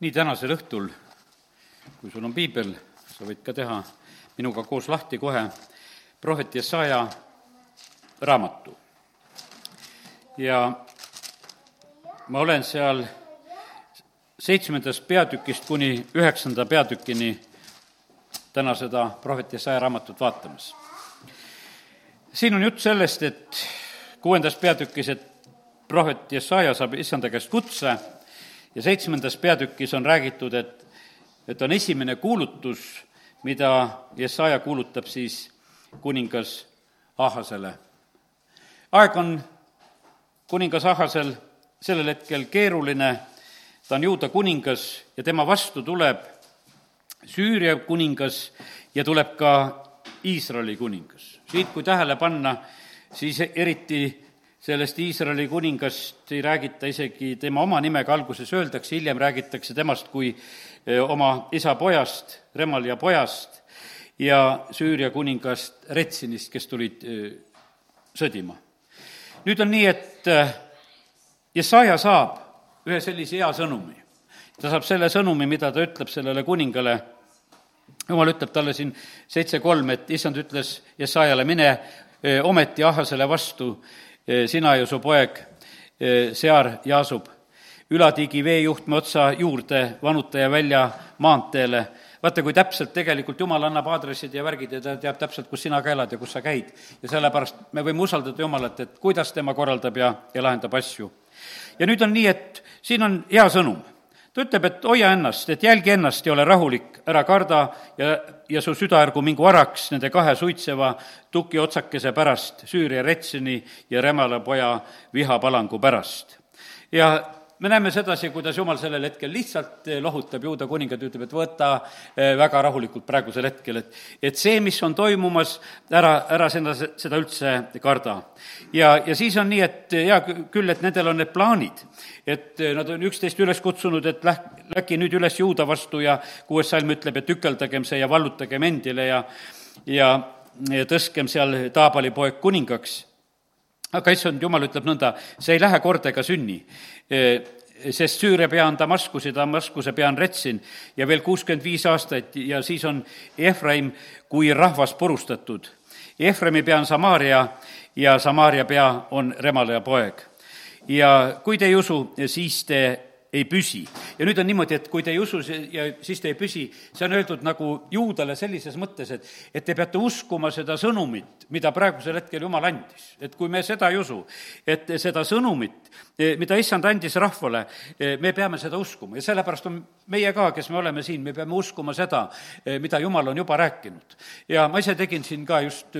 nii tänasel õhtul, kui sul on piibel, sa võid ka teha minuga koos lahti kohe prohvet Jesaja raamatu. ja ma olen seal seitsmendast peatükist kuni üheksanda peatükini täna seda prohvet Jesaja raamatut vaatamas. siin on jutt sellest, et kuuendas peatükis, et prohvet Jesaja saab issanda käest kutse ja seitsmendas peatükis on räägitud, et, et on esimene kuulutus, mida Jesaja kuulutab siis kuningas Ahasele. aeg on kuningas Ahasel sellel hetkel keeruline, ta on juuda kuningas ja tema vastu tuleb Süüria kuningas ja tuleb ka Iisraeli kuningas. siit, kui tähele panna, siis eriti sellest Iisraeli kuningast ei räägita isegi tema oma nimega, alguses öeldakse, hiljem räägitakse temast kui eh, oma isa pojast, Remalia pojast ja Süüria kuningast Retsinist, kes tulid eh, sõdima. nüüd on nii, et eh, Jesaja saab ühe sellise hea sõnumi. ta saab selle sõnumi, mida ta ütleb sellele kuningale, jumal ütleb talle siin seitse kolm, et issand ütles Jesajale, mine ometi Ahasele vastu sina ja su poeg Sear jaasub ülatiigi veejuhtme otsa juurde vanutaja välja maanteele. vaata, kui täpselt tegelikult Jumal annab aadressid ja värgid ja ta teab täpselt, kus sina ka elad ja kus sa käid. ja sellepärast me võime usaldada Jumalat, et kuidas tema korraldab ja, ja lahendab asju. ja nüüd on nii, et siin on hea sõnum ta ütleb, et hoia ennast, et jälgi ennast ja ole rahulik, ära karda ja, ja su süda ärgu mingu araks nende kahe suitseva tukiotsakese pärast, Süüria Retsini ja Remala poja vihapalangu pärast. ja me näeme sedasi, kuidas jumal sellel hetkel lihtsalt eh, lohutab juuda kuningat, ütleb, et võta eh, väga rahulikult praegusel hetkel, et et see, mis on toimumas, ära, ära seda, seda üldse karda. ja, ja siis on nii, et hea küll, et nendel on need plaanid, et eh, nad on üksteist üles kutsunud, et läh-, läki nüüd üles juuda vastu ja kuues salm ütleb, et tükeldagem see ja vallutagem endile ja ja, ja tõstkem seal Taabali poeg kuningaks. Aga issand jumal ütleb nõnda, see ei lähe kord ega sünni sest Süüria pea on Damaskus ja Damaskuse pea on Retsin ja veel kuuskümmend viis aastat ja siis on Efraim kui rahvas purustatud. Efraimi pea on Samaaria ja Samaaria pea on Remale poeg. ja kui te ei usu, siis te ei püsi. ja nüüd on niimoodi, et kui te ei usu ja siis te ei püsi, see on öeldud nagu juudale sellises mõttes, et, et te peate uskuma seda sõnumit, mida praegusel hetkel Jumal andis. et kui me seda ei usu, et seda sõnumit, eh, mida issand andis rahvale, eh, me peame seda uskuma ja sellepärast on meie ka, kes me oleme siin, me peame uskuma seda, eh, mida Jumal on juba rääkinud. ja ma ise tegin siin ka just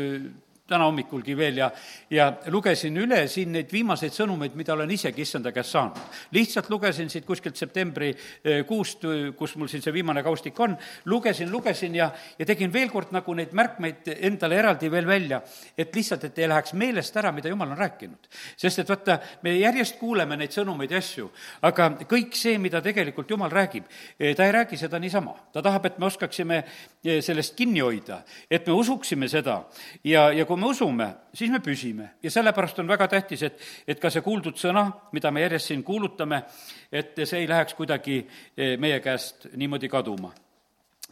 täna hommikulgi veel ja, ja lugesin üle siin neid viimaseid sõnumeid, mida olen isegi issanda käest saanud. lihtsalt lugesin siit kuskilt septembrikuust, eh, kus mul siin see viimane kaustik on, lugesin, lugesin ja, ja tegin veel kord nagu neid märkmeid endale eraldi veel välja, et lihtsalt, et ei läheks meelest ära, mida jumal on rääkinud. sest et vaata, me järjest kuuleme neid sõnumeid ja asju, aga kõik see, mida tegelikult jumal räägib, eh, ta ei räägi seda niisama. ta tahab, et me oskaksime eh, sellest kinni hoida, et me usuksime seda ja, ja kui kui me usume, siis me püsime. Ja sellepärast on väga tähtis, et, et ka see kuuldud sõna, mida me järjest siin kuulutame, et see ei läheks kuidagi eh, meie käest niimoodi kaduma.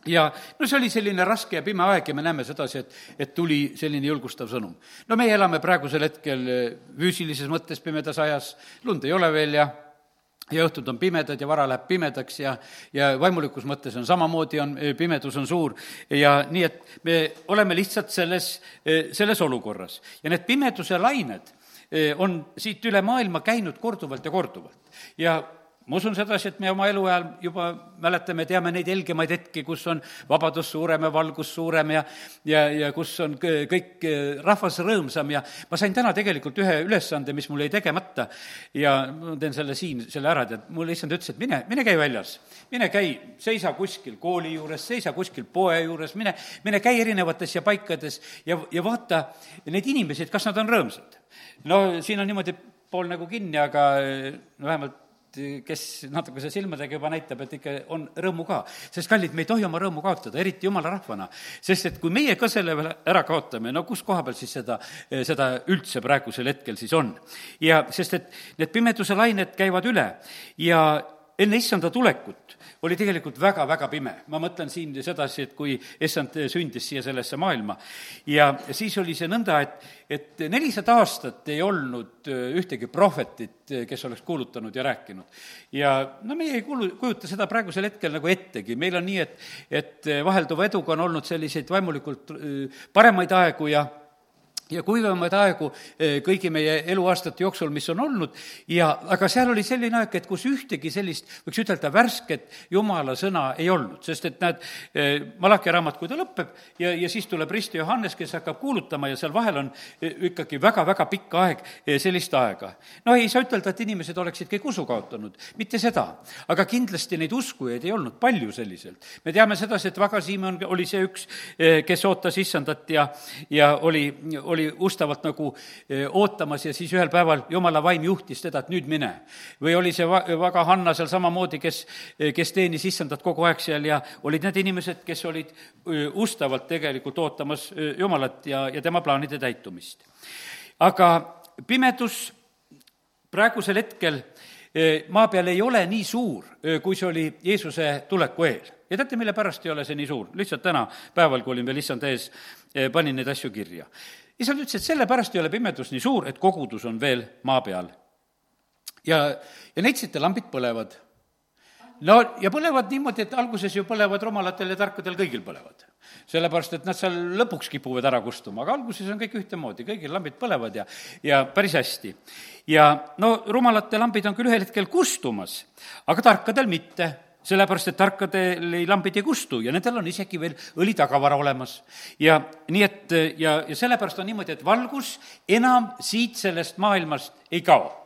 Ja no see oli selline raske ja pime aeg ja me näeme sedasi, et, et tuli selline julgustav sõnum. no meie elame praegusel hetkel eh, füüsilises mõttes pimedas ajas, lund ei ole veel ja ja õhtud on pimedad ja vara läheb pimedaks ja, ja vaimulikus mõttes on samamoodi, on, pimedus on suur ja nii, et me oleme lihtsalt selles, selles olukorras. ja need pimeduse lained eh, on siit üle maailma käinud korduvalt ja korduvalt. ja ma usun sedasi, et me oma eluajal juba mäletame, teame neid helgemaid hetki, kus on vabadus suurem ja valgus suurem ja ja, ja kus on kõik rahvas rõõmsam ja ma sain täna tegelikult ühe ülesande, mis mul jäi tegemata ja ma teen selle siin, selle ära, tead, mulle issand ütles, et mine, mine käi väljas. mine käi, seisa kuskil kooli juures, seisa kuskil poe juures, mine, mine käi erinevates ja paikades ja, ja vaata neid inimesi, et kas nad on rõõmsad. no siin on niimoodi pool nägu kinni, aga no vähemalt kes natukese silmadega juba näitab, et ikka on rõõmu ka. sest kallid, me ei tohi oma rõõmu kaotada, eriti jumala rahvana. sest et kui meie ka selle veel ära kaotame, no kus koha peal siis seda, seda üldse praegusel hetkel siis on? ja sest, et need pimeduse lained käivad üle ja enne issanda tulekut oli tegelikult väga-väga pime. ma mõtlen siin sedasi, et kui issand sündis siia sellesse maailma ja siis oli see nõnda, et, et nelisada aastat ei olnud ühtegi prohvetit, kes oleks kuulutanud ja rääkinud. ja no meie ei kuulu, kujuta seda praegusel hetkel nagu ettegi, meil on nii, et, et vahelduva eduga on olnud selliseid vaimulikult paremaid aegu ja ja kuivamaid aegu eh, kõigi meie eluaastate jooksul, mis on olnud, ja aga seal oli selline aeg, et kus ühtegi sellist, võiks ütelda, värsket jumala sõna ei olnud, sest et näed, eh, Malachi raamat, kui ta lõpeb ja, ja siis tuleb Risti Johannes, kes hakkab kuulutama ja seal vahel on eh, ikkagi väga-väga pikk aeg sellist aega. no ei saa ütelda, et inimesed oleksid kõik usu kaotanud, mitte seda. aga kindlasti neid uskujaid ei olnud palju selliselt. me teame sedasi, et Vaga Siimon oli see üks, kes ootas issandat ja, ja oli, oli oli ustavalt nagu eh, ootamas ja siis ühel päeval jumala vaim juhtis teda, et nüüd mine. või oli see va-, Vaga Hanna seal samamoodi, kes, eh, kes teenis issandat kogu aeg seal ja olid need inimesed, kes olid eh, ustavalt tegelikult ootamas Jumalat ja, ja tema plaanide täitumist. aga pimedus praegusel hetkel maa peal ei ole nii suur, kui see oli Jeesuse tuleku eel. ja teate, mille pärast ei ole see nii suur? lihtsalt täna päeval, kui olin veel issand ees, panin neid asju kirja isand ütles, et sellepärast ei ole pimedus nii suur, et kogudus on veel maa peal. ja, ja neitsite lambid põlevad. no ja põlevad niimoodi, et alguses ju põlevad rumalatel ja tarkadel kõigil põlevad. sellepärast, et nad seal lõpuks kipuvad ära kustuma, aga alguses on kõik ühtemoodi, kõigil lambid põlevad ja, ja päris hästi. ja no rumalate lambid on küll ühel hetkel kustumas, aga tarkadel mitte sellepärast, et tarkadel ei lambid ei kustu ja nendel on isegi veel õlitagavara olemas. ja nii et, ja, ja sellepärast on niimoodi, et valgus enam siit sellest maailmast ei kao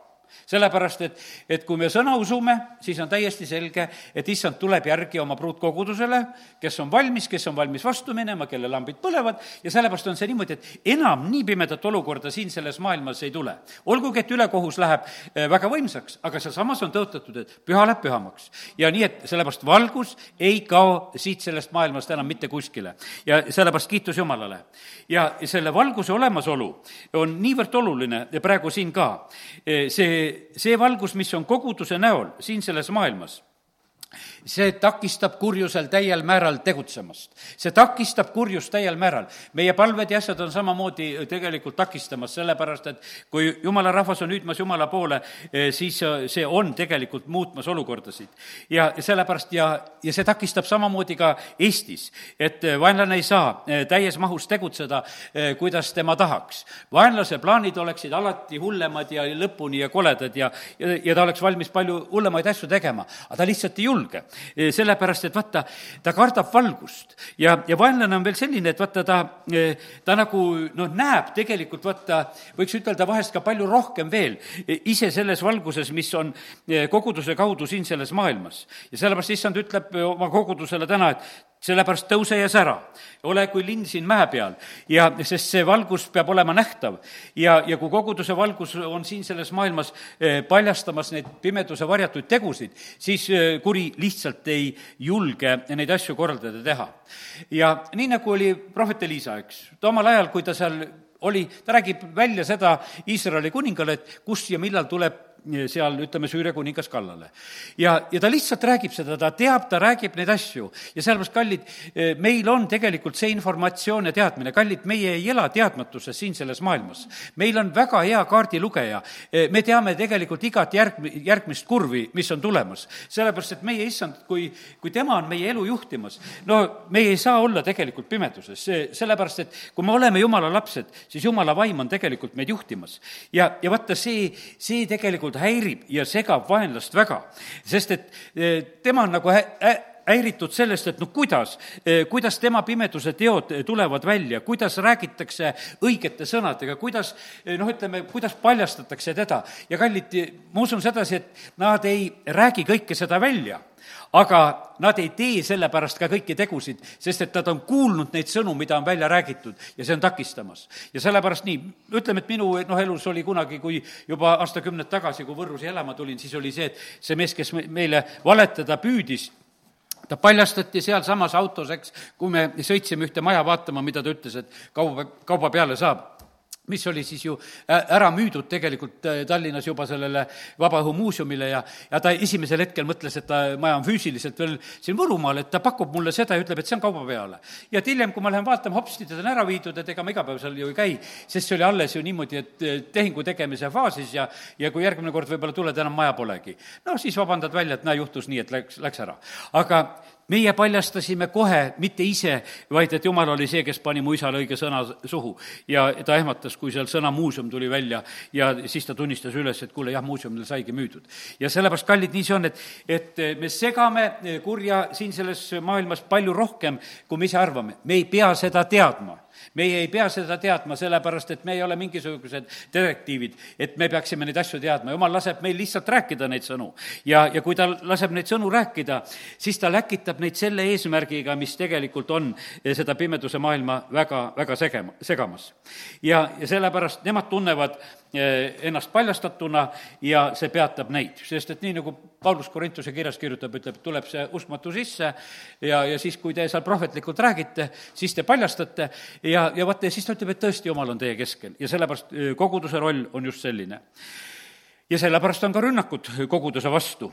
sellepärast, et, et kui me sõna usume, siis on täiesti selge, et issand tuleb järgi oma pruutkogudusele, kes on valmis, kes on valmis vastu minema, kelle lambid põlevad, ja sellepärast on see niimoodi, et enam nii pimedat olukorda siin selles maailmas ei tule. olgugi, et ülekohus läheb eh, väga võimsaks, aga sealsamas on tõotatud, et püha läheb pühamaks. ja nii, et sellepärast valgus ei kao siit sellest maailmast enam mitte kuskile. ja sellepärast kiitus Jumalale. ja selle valguse olemasolu on niivõrd oluline praegu siin ka, eh, see see valgus, mis on koguduse näol siin selles maailmas see takistab kurjusel täiel määral tegutsemast. see takistab kurjust täiel määral. meie palved ja asjad on samamoodi tegelikult takistamas, sellepärast et kui jumala rahvas on hüüdmas Jumala poole, eh, siis see on tegelikult muutmas olukordasid. ja sellepärast ja, ja see takistab samamoodi ka Eestis, et vaenlane ei saa täies mahus tegutseda, kuidas tema tahaks. vaenlase plaanid oleksid alati hullemad ja lõpuni ja koledad ja, ja, ja ta oleks valmis palju hullemaid asju tegema, aga ta lihtsalt ei julge Eh, sellepärast et vaata, ta kardab valgust ja, ja vaenlane on veel selline, et vaata, ta, eh, ta nagu noh, näeb tegelikult vaata, võiks ütelda vahest ka palju rohkem veel eh, ise selles valguses, mis on koguduse kaudu siin selles maailmas. ja sellepärast issand ütleb oma kogudusele täna, et sellepärast tõuse ja sära, ole kui linn siin mäe peal ja sest see valgus peab olema nähtav. ja, ja kui koguduse valgus on siin selles maailmas eh, paljastamas neid pimeduse varjatuid tegusid, siis eh, kuri lihtsalt ei julge neid asju korraldada teha. ja nii, nagu oli prohvet Elisa, eks, ta omal ajal, kui ta seal oli, ta räägib välja seda Iisraeli kuningale, et kus ja millal tuleb seal, ütleme, Süüria kuningas kallale. ja, ja ta lihtsalt räägib seda, ta teab, ta räägib neid asju ja sellepärast, kallid, eh, meil on tegelikult see informatsioon ja teadmine, kallid, meie ei ela teadmatuses siin selles maailmas. meil on väga hea kaardilugeja, eh, me teame tegelikult igat järg, järgmist kurvi, mis on tulemas. sellepärast, et meie issand, kui, kui tema on meie elu juhtimas, no meie ei saa olla tegelikult pimeduses, see, sellepärast et kui me oleme jumala lapsed, siis jumala vaim on tegelikult meid juhtimas. ja, ja vaata, see, see tegelikult häirib ja segab vaenlast väga, sest et eh, tema on nagu hä-, häiritud sellest, et noh, kuidas, eh, kuidas tema pimeduse teod tulevad välja, kuidas räägitakse õigete sõnadega, kuidas eh, noh, ütleme, kuidas paljastatakse teda. ja kallid, ma usun sedasi, et nad ei räägi kõike seda välja aga nad ei tee sellepärast ka kõiki tegusid, sest et nad on kuulnud neid sõnu, mida on välja räägitud ja see on takistamas. ja sellepärast nii, ütleme, et minu noh, elus oli kunagi, kui juba aastakümned tagasi, kui Võrru siia elama tulin, siis oli see, et see mees, kes meile valetada püüdis, ta paljastati sealsamas autos, eks, kui me sõitsime ühte maja vaatama, mida ta ütles, et kauba, kauba peale saab mis oli siis ju ära müüdud tegelikult äh, Tallinnas juba sellele Vabaõhumuuseumile ja, ja ta esimesel hetkel mõtles, et ta maja on füüsiliselt veel siin Võrumaal, et ta pakub mulle seda ja ütleb, et see on kauba peale. ja et hiljem, kui ma lähen vaatama, hopsti, ta on ära viidud, et ega ma iga päev seal ju ei käi, sest see oli alles ju niimoodi, et tehingu tegemise faasis ja, ja kui järgmine kord võib-olla tuled, enam maja polegi. no siis vabandad välja, et näe, juhtus nii, et läks, läks ära. aga meie paljastasime kohe, mitte ise, vaid et jumal oli see, kes pani mu isale õige sõna suhu. ja ta ehmatas, kui seal sõna muuseum tuli välja ja siis ta tunnistas üles, et kuule, jah, muuseumil saigi müüdud. ja sellepärast, kallid, nii see on, et, et me segame kurja siin selles maailmas palju rohkem, kui me ise arvame. me ei pea seda teadma meie ei pea seda teadma, sellepärast et me ei ole mingisugused detektiivid, et me peaksime neid asju teadma, jumal laseb meil lihtsalt rääkida neid sõnu. ja, ja kui ta laseb neid sõnu rääkida, siis ta läkitab neid selle eesmärgiga, mis tegelikult on seda pimeduse maailma väga, väga segema, segamas. ja, ja sellepärast nemad tunnevad Eh, ennast paljastatuna ja see peatab neid, sest et nii, nagu Paulus Korintuse kirjas kirjutab, ütleb, tuleb see uskmatu sisse ja, ja siis, kui te seal prohvetlikult räägite, siis te paljastate ja, ja vaata, ja siis ta ütleb, et tõesti, Jumal on teie keskel. Ja sellepärast koguduse roll on just selline ja sellepärast on ka rünnakud koguduse vastu,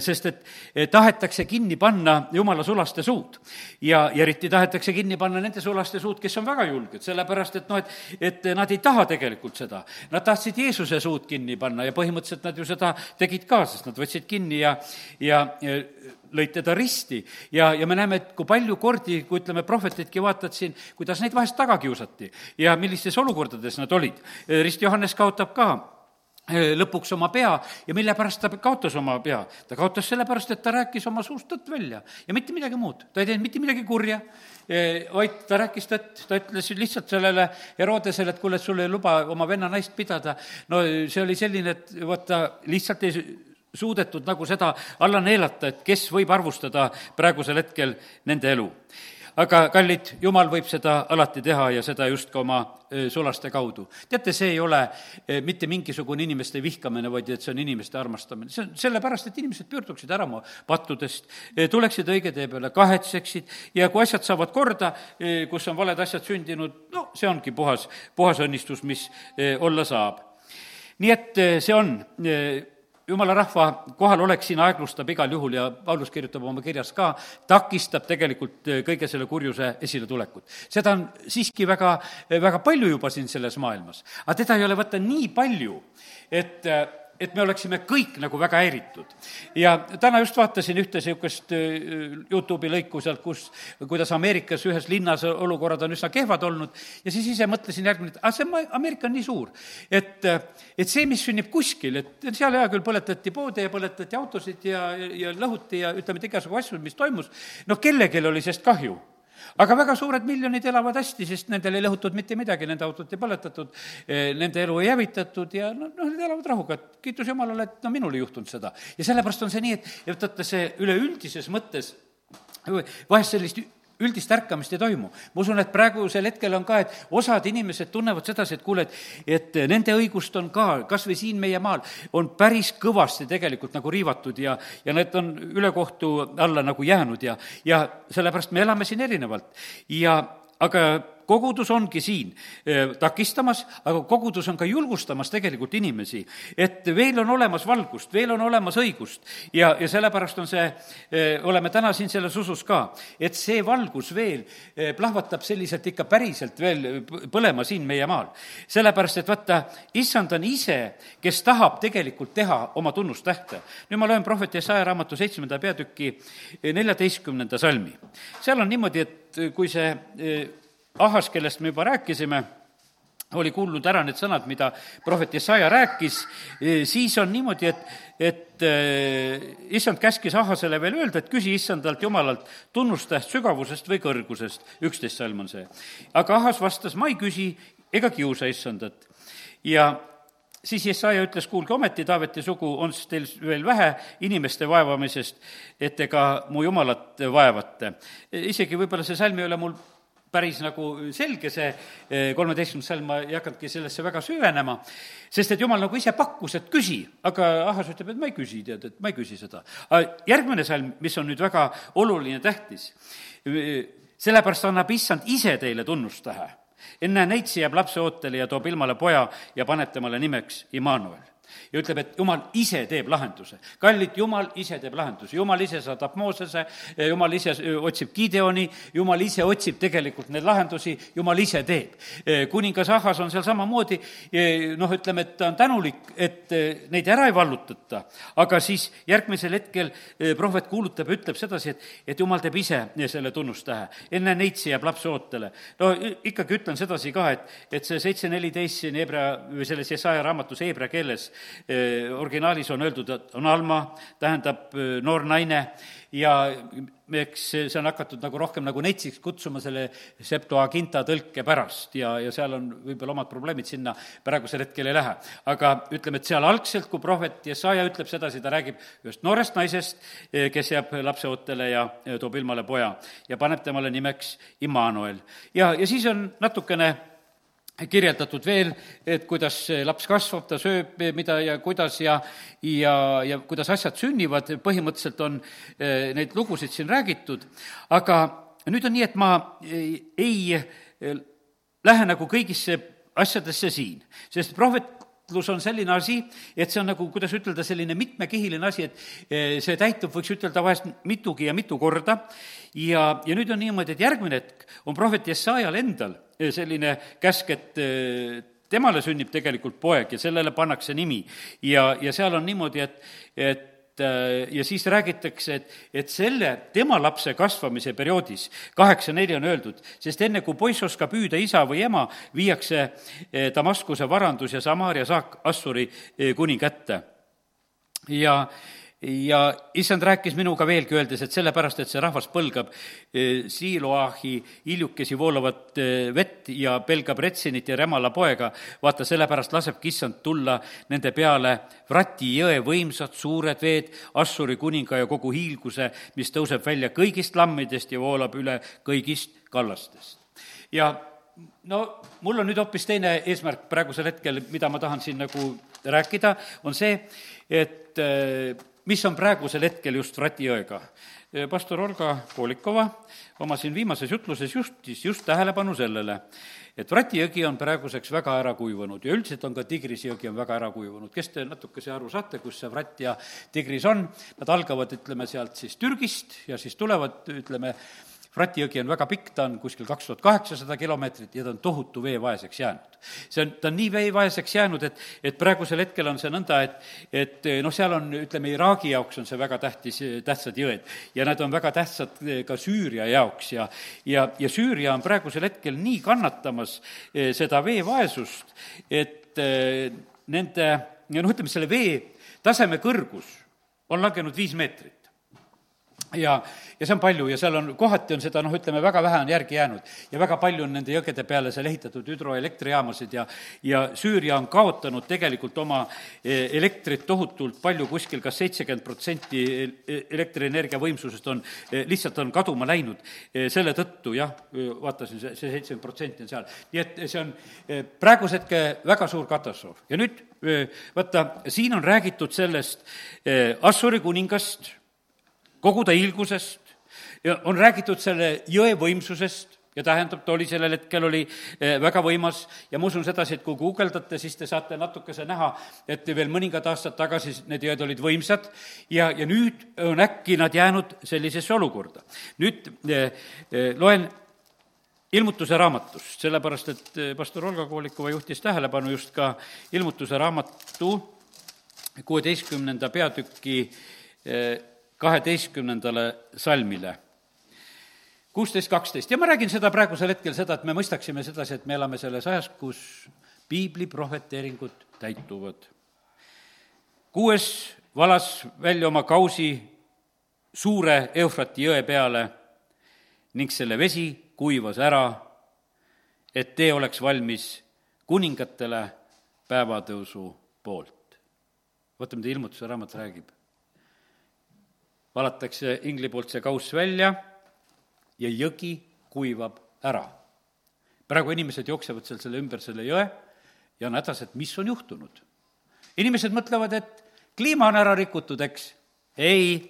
sest et tahetakse kinni panna jumala sulaste suud. ja, ja eriti tahetakse kinni panna nende sulaste suud, kes on väga julged, sellepärast et noh, et, et nad ei taha tegelikult seda. Nad tahtsid Jeesuse suud kinni panna ja põhimõtteliselt nad ju seda tegid ka, sest nad võtsid kinni ja, ja, ja lõid teda risti ja, ja me näeme, et kui palju kordi, kui ütleme, prohvetidki vaatad siin, kuidas neid vahest taga kiusati ja millistes olukordades nad olid. rist Johannes kaotab ka lõpuks oma pea ja mille pärast ta kaotas oma pea? ta kaotas sellepärast, et ta rääkis oma suust tõtt välja ja mitte midagi muud. ta ei teinud mitte midagi kurja, äh, vaid ta rääkis tõtt, ta ütles lihtsalt sellele Herodesele, et kuule, et sul ei luba oma venna naist pidada. no see oli selline, et vaata, lihtsalt ei suudetud nagu seda alla neelata, et kes võib arvustada praegusel hetkel nende elu aga kallid, jumal võib seda alati teha ja seda just ka oma sulaste kaudu. teate, see ei ole mitte mingisugune inimeste vihkamine, vaid et see on inimeste armastamine. see on sellepärast, et inimesed pöörduksid ära oma pattudest, tuleksid õige tee peale, kahetseksid ja kui asjad saavad korda, kus on valed asjad sündinud, no see ongi puhas, puhas õnnistus, mis olla saab. nii et see on jumala rahva kohalolek siin aeglustab igal juhul ja Paulus kirjutab oma kirjas ka, takistab tegelikult eh, kõige selle kurjuse esiletulekut. seda on siiski väga, väga palju juba siin selles maailmas, aga teda ei ole võtta nii palju, et eh, et me oleksime kõik nagu väga häiritud. ja täna just vaatasin ühte niisugust äh, Youtube'i lõiku sealt, kus, kuidas Ameerikas ühes linnas olukorrad on üsna kehvad olnud. Ja siis ise mõtlesin järgmine, et aga see Ameerika on nii suur, et, äh, et see, mis sünnib kuskil, et seal hea küll põletati poode ja põletati autosid ja, ja lõhuti ja ütleme, et igasugu asju, mis toimus, noh, kellelgi oli sellest kahju aga väga suured miljonid elavad hästi, sest nendel ei lõhutud mitte midagi, nende autot ei põletatud, eh, nende elu ei hävitatud ja noh, nad elavad rahuga, et kiitus Jumalale, et no minul ei juhtunud seda. ja sellepärast on see nii, et, et vaata, see üleüldises mõttes vahest sellist üldist ärkamist ei toimu. ma usun, et praegusel hetkel on ka, et osad inimesed tunnevad sedasi, et kuule, et, et nende õigust on ka, kas või siin meie maal, on päris kõvasti tegelikult nagu riivatud ja, ja need on ülekohtu alla nagu jäänud ja, ja sellepärast me elame siin erinevalt. ja aga kogudus ongi siin eh, takistamas, aga kogudus on ka julgustamas tegelikult inimesi, et veel on olemas valgust, veel on olemas õigust ja, ja sellepärast on see, eh, oleme täna siin selles usus ka, et see valgus veel eh, plahvatab selliselt ikka päriselt veel põlema siin meie maal. sellepärast, et vaata, issand on ise, kes tahab tegelikult teha oma tunnustähte. nüüd ma loen prohvet Jesaja raamatu seitsmenda peatüki neljateistkümnenda salmi. seal on niimoodi, et kui see Ahas, kellest me juba rääkisime, oli kuulnud ära need sõnad, mida prohvet Jesaja rääkis, e, siis on niimoodi, et, et äh, issand käskis Ahasele veel öelda, et küsi issandalt jumalalt tunnustäht sügavusest või kõrgusest, üksteist salm on see. aga Ahas vastas, ma ei küsi ega kiusa issandat. ja siis Jesaja ütles, kuulge ometi, Taaveti sugu, on teil veel vähe inimeste vaevamisest, et te ka mu jumalat vaevate. isegi võib-olla see salm ei ole mul päris nagu selge, see eh, kolmeteistkümnes salm, ma ei hakanudki sellesse väga süvenema, sest et jumal nagu ise pakkus, et küsi, aga Ahas ütleb, et ma ei küsi, tead, et ma ei küsi seda. järgmine salm, mis on nüüd väga oluline, tähtis, sellepärast annab issand ise teile tunnustähe enne neitsi jääb lapse ootele ja toob ilmale poja ja paneb temale nimeks Immanuel ja ütleb, et jumal ise teeb lahenduse. kallid, jumal ise teeb lahenduse, jumal ise saadab Moosese, jumal ise otsib Gideoni, jumal ise otsib tegelikult neid lahendusi, jumal ise teeb. kuningas Ahas on seal samamoodi, noh, ütleme, et ta on tänulik, et neid ära ei vallutata, aga siis järgmisel hetkel prohvet kuulutab ja ütleb sedasi, et, et jumal teeb ise selle tunnustähe. enne neitsi jääb laps ootele. no ikkagi ütlen sedasi ka, et, et see seitse neliteist siin Hebra, või selles Jesaja raamatus heebrea keeles originaalis on öeldud, et on Alma, tähendab noor naine ja eks see on hakatud nagu rohkem nagu netsiks kutsuma selle Septuaginta tõlke pärast ja, ja seal on võib-olla omad probleemid, sinna praegusel hetkel ei lähe. aga ütleme, et seal algselt, kui prohvet Jesaja ütleb sedasi, ta räägib ühest noorest naisest, kes jääb lapseootele ja toob ilmale poja ja paneb temale nimeks Immanuel. ja, ja siis on natukene kirjeldatud veel, et kuidas laps kasvab, ta sööb, mida ja kuidas ja ja, ja kuidas asjad sünnivad, põhimõtteliselt on eh, neid lugusid siin räägitud, aga nüüd on nii, et ma ei, ei eh, lähe nagu kõigisse asjadesse siin, sest prohvetlus on selline asi, et see on nagu, kuidas ütelda, selline mitmekihiline asi, et eh, see täitub, võiks ütelda vahest mitugi ja mitu korda ja, ja nüüd on niimoodi, et järgmine hetk on prohvet Jesajal endal selline käsk, et eh, temale sünnib tegelikult poeg ja sellele pannakse nimi. ja, ja seal on niimoodi, et, et eh, ja siis räägitakse, et, et selle, tema lapse kasvamise perioodis, kaheksa neli on öeldud, sest enne, kui poiss oskab hüüda isa või ema, viiakse eh, Damaskuse varandus ja Samaaria saak Assuri kuni kätte. ja ja issand rääkis minuga veelgi, öeldes, et sellepärast, et see rahvas põlgab e, Siiloahi hiljukesi voolavat e, vett ja pelgab Retsinit ja Remala poega, vaata, sellepärast lasebki issand tulla nende peale Vrati jõe võimsad suured veed, Assuri kuninga ja kogu hiilguse, mis tõuseb välja kõigist lammidest ja voolab üle kõigist kallastest. ja no mul on nüüd hoopis teine eesmärk praegusel hetkel, mida ma tahan siin nagu rääkida, on see, et e, mis on praegusel hetkel just Vrati jõega. pastor Olga Kolikova oma siin viimases jutluses justis just tähelepanu sellele, et Vrati jõgi on praeguseks väga ära kuivanud ja üldiselt on ka Tigris jõgi on väga ära kuivanud. kes te natukese aru saate, kus see Vrat ja Tigris on, nad algavad, ütleme, sealt siis Türgist ja siis tulevad, ütleme, Vrati jõgi on väga pikk, ta on kuskil kaks tuhat kaheksasada kilomeetrit ja ta on tohutu veevaeseks jäänud. see on, ta on nii veevaeseks jäänud, et, et praegusel hetkel on see nõnda, et, et noh, seal on, ütleme, Iraagi jaoks on see väga tähtis, tähtsad jõed ja nad on väga tähtsad ka Süüria jaoks ja, ja, ja Süüria on praegusel hetkel nii kannatamas eh, seda veevaesust, et eh, nende, noh, ütleme, selle vee taseme kõrgus on langenud viis meetrit ja, ja see on palju ja seal on, kohati on seda noh, ütleme, väga vähe on järgi jäänud ja väga palju on nende jõgede peale seal ehitatud hüdroelektrijaamasid ja ja Süüria on kaotanud tegelikult oma e, elektrit tohutult palju, kuskil kas seitsekümmend protsenti e, elektrienergia võimsusest on, e, lihtsalt on kaduma läinud. selle tõttu jah, vaatasin, see, see seitsekümmend protsenti on seal. nii et see on praeguse hetke väga suur katastroof ja nüüd vaata, siin on räägitud sellest Assuri kuningast kogu ta hiilgusest ja on räägitud selle jõe võimsusest ja tähendab, ta oli sellel hetkel, oli eh, väga võimas. Ja ma usun sedasi, et kui guugeldate, siis te saate natukese näha, et veel mõningad aastad tagasi need jõed olid võimsad. Ja, ja nüüd on äkki nad jäänud sellisesse olukorda. nüüd eh, eh, loen ilmutuse raamatust, sellepärast et pastor Olga Koolikova juhtis tähelepanu just ka ilmutuse raamatu kuueteistkümnenda peatüki kaheteistkümnendale salmile. kuusteist, kaksteist ja ma räägin seda praegusel hetkel seda, et me mõistaksime sedasi, et me elame selles ajas, kus piibli prohveteeringud täituvad. kuues valas välja oma kausi suure Eufrati jõe peale ning selle vesi kuivas ära, et tee oleks valmis kuningatele päevatõusu poolt. vaata, mida ilmutuse raamat räägib valatakse ingli poolt see kauss välja ja jõgi kuivab ära. praegu inimesed jooksevad seal selle ümber selle jõe ja on hädas, et mis on juhtunud. inimesed mõtlevad, et kliima on ära rikutud, eks. ei,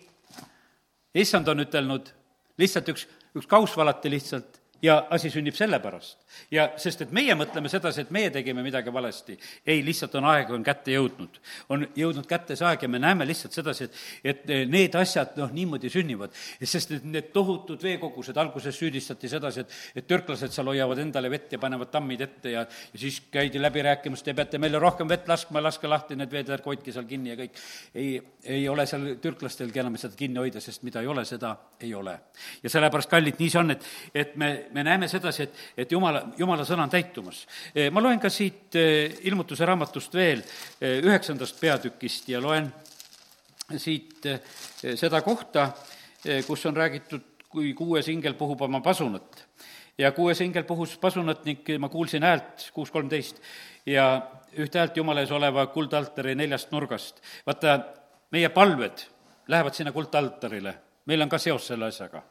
issand on ütelnud, lihtsalt üks, üks kauss valati lihtsalt ja asi sünnib sellepärast. ja sest, et meie mõtleme sedasi, et meie tegime midagi valesti. ei, lihtsalt on aeg, on kätte jõudnud. on jõudnud kätte see aeg ja me näeme lihtsalt sedasi, et, et need asjad, noh, niimoodi sünnivad. sest et need tohutud veekogused, alguses süüdistati sedasi, et, et türklased seal hoiavad endale vett ja panevad tammid ette ja, ja siis käidi läbi rääkimas, te peate meile rohkem vett laskma, laske lahti need ärge hoidke seal kinni ja kõik. ei, ei ole seal türklastelgi enam seda kinni hoida, sest mida ei ole, seda ei ole. ja sellepärast, kallid, nii see on, et, et me, me näeme sedasi, et, et jumala, jumala sõna on täitumas. Eh, ma loen ka siit eh, ilmutuse raamatust veel eh, üheksandast peatükist ja loen siit seda kohta, kus on räägitud, kui kuues ingel puhub oma pasunat. ja kuues ingel puhus pasunat ning ma kuulsin häält, kuus kolmteist, ja ühte häält Jumala ees oleva kuldaltari neljast nurgast. vaata, meie palved lähevad sinna kuldaltarile meil on ka seos selle asjaga.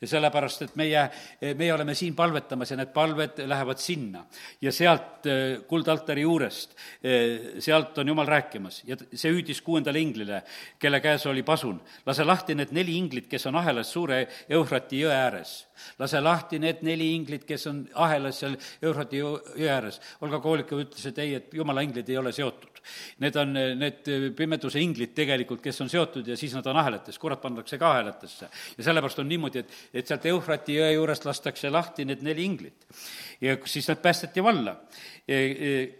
Ja sellepärast, et meie, meie oleme siin palvetamas ja need palved lähevad sinna. ja sealt eh, kuldaltari juurest, eh, sealt on Jumal rääkimas ja see hüüdis kuuendale inglile, kelle käes oli pasun, lase lahti need neli inglit, kes on ahelas suure Eufrati jõe ääres. lase lahti need neli inglit, kes on ahelas seal Eufrati jõe ääres. Olga Koolikov ütles, et ei, et jumala inglid ei ole seotud. Need on need pimeduse inglid tegelikult, kes on seotud ja siis nad on ahelates, kurat pannakse ka ahelatesse. ja sellepärast on niimoodi, et, et sealt Eufrati jõe juurest lastakse lahti need neli inglit. ja siis nad päästeti valla,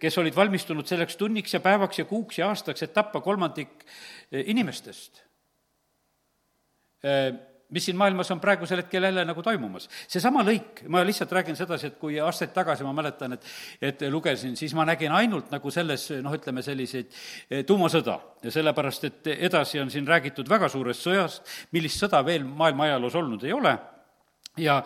kes olid valmistunud selleks tunniks ja päevaks ja kuuks ja aastaks, et tappa kolmandik eh, inimestest eh, mis siin maailmas on praegusel hetkel jälle nagu toimumas. seesama lõik, ma lihtsalt räägin sedasi, et kui aastaid tagasi ma mäletan, et et lugesin, siis ma nägin ainult nagu selles noh, ütleme selliseid eh, tuumasõda. ja sellepärast, et edasi on siin räägitud väga suurest sõjast, millist sõda veel maailma ajaloos olnud ei ole ja,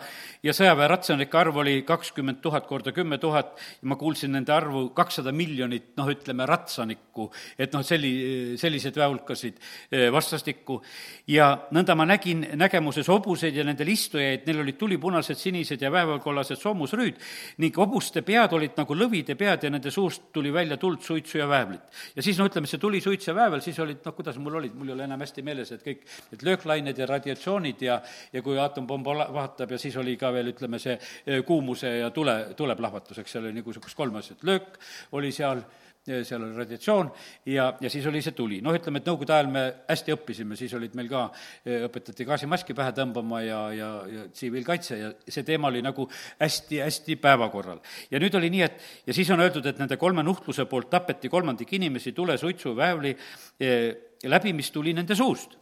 ja sõjaväeratsionike arv oli kakskümmend tuhat korda kümme tuhat ja ma kuulsin nende arvu kakssada miljonit, noh, ütleme, ratsanikku, et noh, selli-, selliseid väeulkasid eh, vastastikku. ja nõnda ma nägin nägemuses hobuseid ja nendel istujaid, neil olid tulipunased, sinised ja väävelkollased soomusrüüd ning hobuste pead olid nagu lõvide pead ja nende suust tuli välja tuld, suitsu ja väävlit. ja siis no ütleme, see tuli, suits ja väävel, siis olid noh, kuidas mul olid, mul ei ole enam hästi meeles, et kõik need lööklained ja radiatsioonid ja, ja kui aatompomm vahatab, plahvatab ja siis oli ka veel, ütleme, see eh, kuumuse ja tule, tuleplahvatus, eks seal oli niisugust kolme asjat, löök oli seal, eh, seal oli radiatsioon ja, ja siis oli see tuli. noh, ütleme, et nõukogude ajal me hästi õppisime, siis olid meil ka, eh, õpetati gaasimaski pähe tõmbama ja, ja, ja tsiviilkaitse ja see teema oli nagu hästi, hästi päevakorral. ja nüüd oli nii, et ja siis on öeldud, et nende kolme nuhtluse poolt tapeti kolmandik inimesi tule, suitsu, väävli läbi, mis tuli nende suust.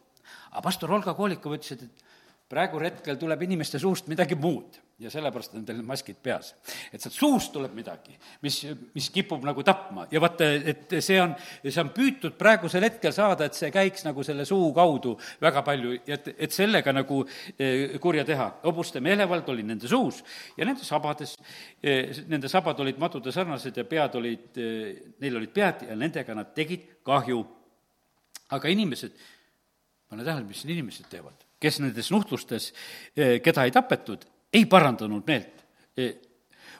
aga pastor Olga Koolikov ütles, et, et praegul hetkel tuleb inimeste suust midagi muud ja sellepärast on teil maskid peas. et sealt suust tuleb midagi, mis, mis kipub nagu tapma ja vaata, et see on, see on püütud praegusel hetkel saada, et see käiks nagu selle suu kaudu väga palju ja et, et sellega nagu eh, kurja teha. hobuste meelevald oli nende suus ja nende sabades, eh, nende sabad olid madude sarnased ja pead olid, eh, neil olid pead ja nendega nad tegid kahju. aga inimesed, pane tähele, mis inimesed teevad kes nendes nuhtlustes, eh, keda ei tapetud, ei parandanud meelt eh,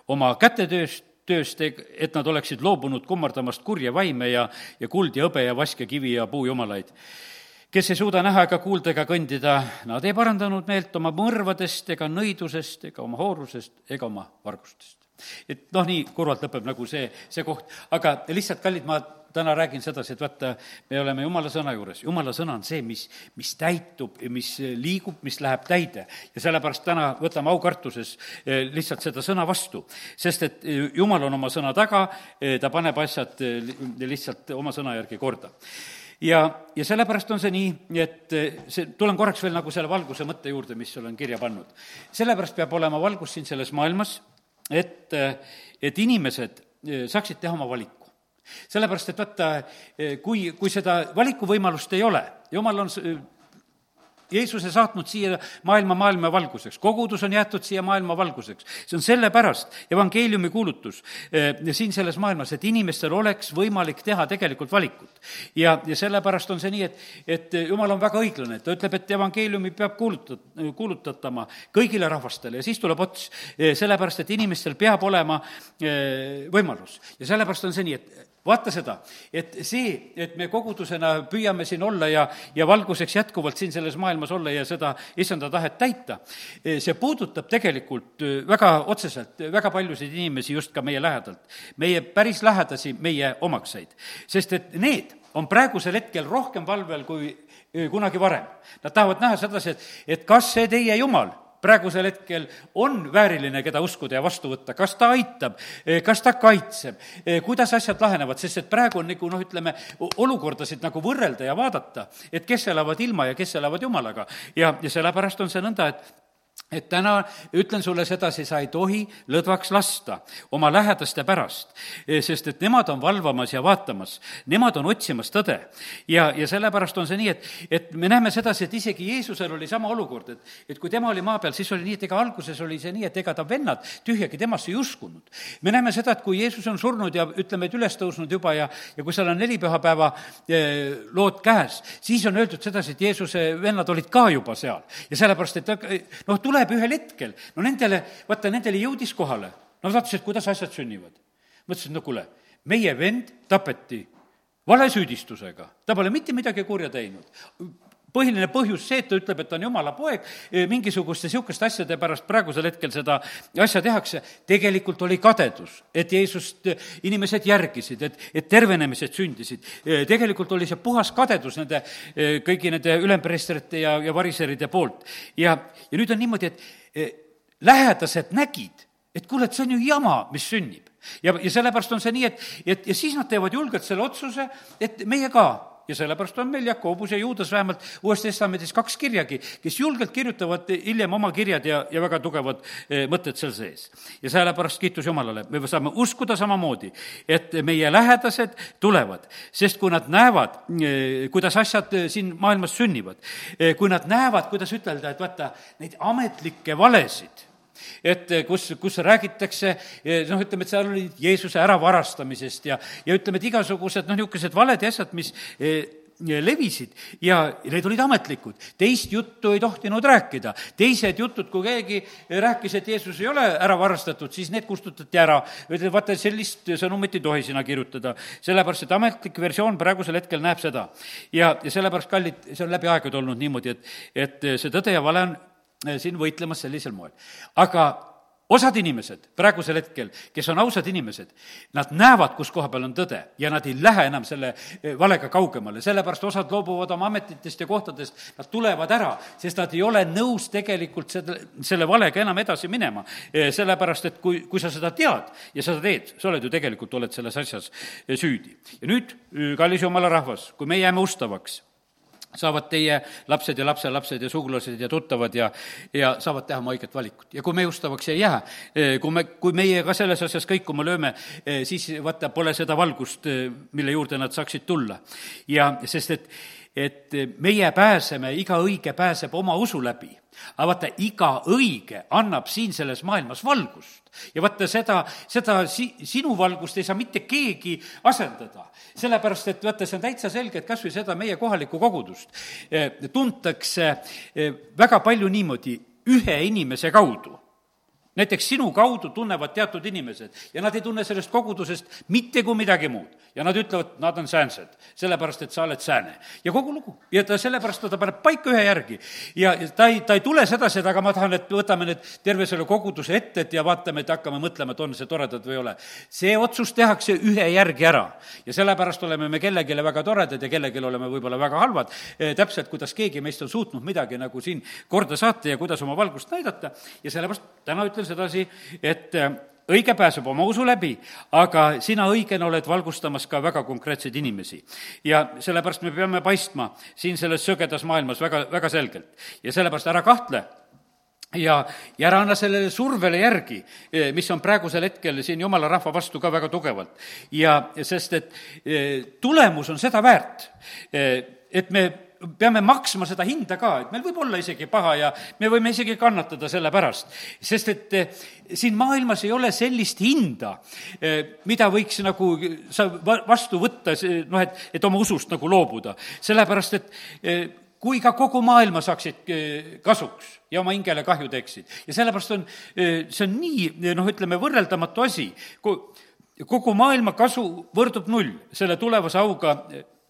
oma kätetööst, tööst, et nad oleksid loobunud kummardamast kurja vaime ja, ja kuld ja hõbe ja vask ja kivi ja puujumalaid. kes ei suuda näha ega kuulda ega kõndida, nad ei parandanud meelt oma mõrvadest ega nõidusest ega oma hoorusest ega oma vargustest. et noh, nii kurvalt lõpeb nagu see, see koht, aga lihtsalt, kallid, ma täna räägin sedasi, et vaata, me oleme jumala sõna juures, jumala sõna on see, mis, mis täitub mis liigub, mis läheb täide. ja sellepärast täna võtame aukartuses eh, lihtsalt seda sõna vastu, sest et eh, jumal on oma sõna taga, eh, ta paneb asjad lihtsalt oma sõna järgi korda ja, ja sellepärast on see nii, et see, tulen korraks veel nagu selle valguse mõtte juurde, mis olen kirja pannud. sellepärast peab olema valgus siin selles maailmas, et, et inimesed saaksid teha oma valiku sellepärast, et vaata, kui, kui seda valikuvõimalust ei ole, jumal on Jeesuse saatnud siia maailma maailma valguseks, kogudus on jäetud siia maailma valguseks. see on sellepärast evangeeliumi kuulutus eh, siin selles maailmas, et inimestel oleks võimalik teha tegelikult valikut. ja, ja sellepärast on see nii, et, et jumal on väga õiglane, ta ütleb, et evangeeliumi peab kuulutat-, kuulutatama kõigile rahvastele ja siis tuleb ots, eh, sellepärast et inimestel peab olema eh, võimalus. ja sellepärast on see nii, et vaata seda, et see, et me kogudusena püüame siin olla ja, ja valguseks jätkuvalt siin selles maailmas olla ja seda issanda tahet täita, see puudutab tegelikult väga otseselt väga paljusid inimesi just ka meie lähedalt. meie päris lähedasi, meie omakseid. sest et need on praegusel hetkel rohkem valvel kui kunagi varem. Nad tahavad näha sedasi, et, et kas see teie Jumal praegusel hetkel on vääriline, keda uskuda ja vastu võtta, kas ta aitab, kas ta kaitseb, kuidas asjad lahenevad, sest et praegu on nagu noh, ütleme, olukordasid nagu võrrelda ja vaadata, et kes elavad ilma ja kes elavad jumalaga. ja, ja sellepärast on see nõnda, et et täna ütlen sulle sedasi, sa ei tohi lõdvaks lasta oma lähedaste pärast, sest et nemad on valvamas ja vaatamas, nemad on otsimas tõde. ja, ja sellepärast on see nii, et, et me näeme sedasi, et isegi Jeesusel oli sama olukord, et, et kui tema oli maa peal, siis oli nii, et ega alguses oli see nii, et ega ta vennad tühjagi temasse ei uskunud. me näeme seda, et kui Jeesus on surnud ja ütleme, et üles tõusnud juba ja, ja kui seal on neli pühapäeva eh, lood käes, siis on öeldud sedasi, et Jeesuse vennad olid ka juba seal ja sellepärast, et noh, tule tuleb ühel hetkel, no nendele, vaata, nendele jõudis kohale. Nad vaatasid, kuidas asjad sünnivad. mõtlesid, no kuule, meie vend tapeti valesüüdistusega, ta pole mitte midagi kurja teinud põhiline põhjus see, et ta ütleb, et ta on jumala poeg, mingisuguste niisuguste asjade pärast praegusel hetkel seda asja tehakse, tegelikult oli kadedus, et Jeesust eh, inimesed järgisid, et, et tervenemised sündisid. Tegelikult oli see puhas kadedus nende, kõigi nende ülempreestrite ja, ja variseride poolt. ja, ja nüüd on niimoodi, et lähedased nägid, et kuule, et see on ju jama, mis sünnib. ja, ja sellepärast on see nii, et, et ja siis nad teevad julgelt selle otsuse, et meie ka ja sellepärast on meil Jakobus ja Juudas vähemalt Uues Testamendis kaks kirjagi, kes julgelt kirjutavad hiljem oma kirjad ja, ja väga tugevad eh, mõtted seal sees. ja sellepärast kiitus Jumalale, me saame uskuda samamoodi, et meie lähedased tulevad, sest kui nad näevad, eh, kuidas asjad eh, siin maailmas sünnivad, kui nad näevad, kuidas ütelda, et vaata, neid ametlikke valesid et eh, kus, kus räägitakse eh, noh, ütleme, et seal oli Jeesuse äravarastamisest ja, ja ütleme, et igasugused noh, niisugused valed ja asjad, mis eh, levisid ja need olid ametlikud. teist juttu ei tohtinud rääkida. teised jutud, kui keegi rääkis, et Jeesus ei ole ära varastatud, siis need kustutati ära. ütleti, vaata, sellist sõnumit ei tohi sinna kirjutada, sellepärast et ametlik versioon praegusel hetkel näeb seda. ja, ja sellepärast, kallid, see on läbi aegade olnud niimoodi, et, et see tõde ja vale on siin võitlemas sellisel moel. aga osad inimesed praegusel hetkel, kes on ausad inimesed, nad näevad, kus koha peal on tõde ja nad ei lähe enam selle äh, valega kaugemale, sellepärast osad loobuvad oma ametitest ja kohtadest, nad tulevad ära, sest nad ei ole nõus tegelikult selle, selle valega enam edasi minema. Äh, sellepärast, et kui, kui sa seda tead ja sa seda teed, sa oled ju tegelikult, oled selles asjas süüdi. ja nüüd, kallis jumala rahvas, kui me jääme ustavaks saavad teie lapsed ja lapselapsed ja sugulased ja tuttavad ja, ja saavad teha oma õiget valikut. ja kui me ustavaks ei jää, eh, kui me, kui meie ka selles asjas kõikuma lööme, eh, siis vaata, pole seda valgust, eh, mille juurde nad saaksid tulla. ja sest et, et meie pääseme, iga õige pääseb oma usu läbi aga vaata, iga õige annab siin selles maailmas valgust. ja vaata, seda, seda si-, sinu valgust ei saa mitte keegi asendada. sellepärast, et vaata, see on täitsa selge, et kas või seda meie kohalikku kogudust eh, tuntakse eh, väga palju niimoodi ühe inimese kaudu näiteks sinu kaudu tunnevad teatud inimesed ja nad ei tunne sellest kogudusest mitte kui midagi muud. Ja nad ütlevad, nad on säänsed, sellepärast et sa oled sääne. ja kogu lugu. ja ta sellepärast ta paneb paika ühe järgi. ja ta ei, ta ei tule sedasi, et aga ma tahan, et võtame nüüd terve selle koguduse ette, et ja vaatame, et hakkame mõtlema, et on see toredad või ei ole. see otsus tehakse ühe järgi ära. ja sellepärast oleme me kellelegi väga toredad ja kellelegi oleme võib-olla väga halvad, eh, täpselt kuidas keegi meist on suutnud midagi nagu siin korda saata ja kuidas oma valgust näidata ja sellepärast täna ütlen sedasi, et äh, õige pääseb oma usu läbi, aga sina õigena oled valgustamas ka väga konkreetseid inimesi. ja sellepärast me peame paistma siin selles sögedas maailmas väga, väga selgelt. ja sellepärast ära kahtle ja, ja ära anna sellele survele järgi, eh, mis on praegusel hetkel siin jumala rahva vastu ka väga tugevalt. ja sest, et eh, tulemus on seda väärt, eh, et me peame maksma seda hinda ka, et meil võib olla isegi paha ja me võime isegi kannatada selle pärast. sest et eh, siin maailmas ei ole sellist hinda, eh, mida võiks nagu sa vastu võtta, noh, et, et oma usust nagu loobuda. sellepärast, et eh, kui ka kogu maailma saaksid kasuks ja oma hingele kahju teeksid. ja sellepärast on, see on nii, noh, ütleme, võrreldamatu asi, kogu maailma kasu võrdub null selle tulevase auga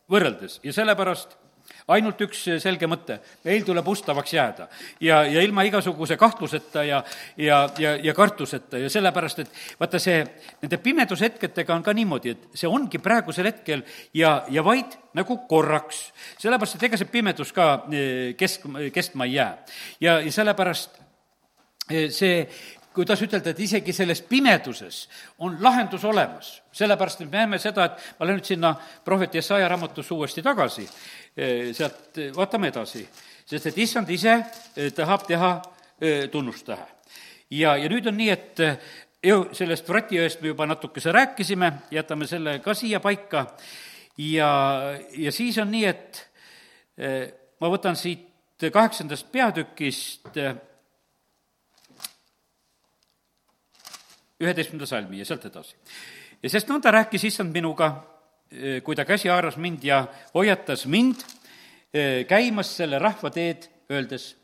võrreldes ja sellepärast ainult üks selge mõte, meil tuleb ustavaks jääda. ja, ja ilma igasuguse kahtluseta ja, ja, ja, ja kartuseta ja sellepärast, et vaata see, nende pimedushetkedega on ka niimoodi, et see ongi praegusel hetkel ja, ja vaid nagu korraks. sellepärast, et ega see pimedus ka eh, kesk, kestma ei jää. ja, ja sellepärast eh, see kuidas ütelda, et isegi selles pimeduses on lahendus olemas. sellepärast, et me näeme seda, et ma lähen nüüd sinna prohveti Jesaja raamatusse uuesti tagasi, eh, sealt eh, vaatame edasi, sest et issand ise eh, tahab teha tunnustähe. ja, ja nüüd on nii, et ju sellest vratiööst me juba natukese rääkisime, jätame selle ka siia paika ja, ja siis on nii, et ma võtan siit kaheksandast peatükist üheteistkümnenda salmi ja sealt edasi. ja sest nõnda rääkis issand minuga, eh, kui ta käsi haaras mind ja hoiatas mind eh, käimas selle rahva teed, öeldes,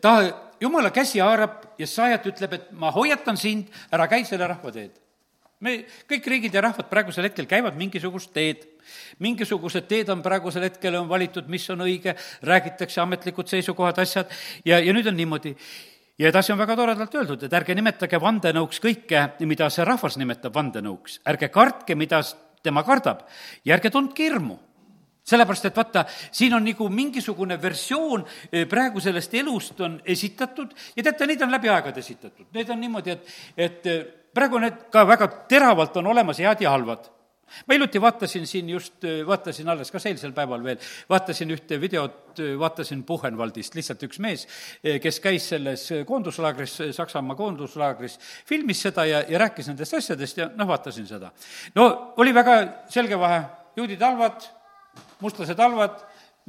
ta, jumala käsi haarab ja saajat ütleb, et ma hoiatan sind, ära käi selle rahva teed me, kõik riigid ja rahvad praegusel hetkel käivad mingisugust teed. mingisugused teed on praegusel hetkel on valitud, mis on õige, räägitakse ametlikud seisukohad, asjad ja, ja nüüd on niimoodi ja edasi on väga toredalt öeldud, et ärge nimetage vandenõuks kõike, mida see rahvas nimetab vandenõuks. ärge kartke, mida tema kardab ja ärge tundke hirmu sellepärast, et vaata, siin on nagu mingisugune versioon eh, praegu sellest elust on esitatud ja teate, neid on läbi aegade esitatud. Need on niimoodi, et, et eh, praegu need ka väga teravalt on olemas head ja halvad ma hiljuti vaatasin siin just, vaatasin alles, kas eilsel päeval veel, vaatasin ühte videot, vaatasin Buchenwaldist, lihtsalt üks mees, kes käis selles koonduslaagris, Saksamaa koonduslaagris, filmis seda ja, ja rääkis nendest asjadest ja noh, vaatasin seda. no oli väga selge vahe, juudid halvad, mustlased halvad,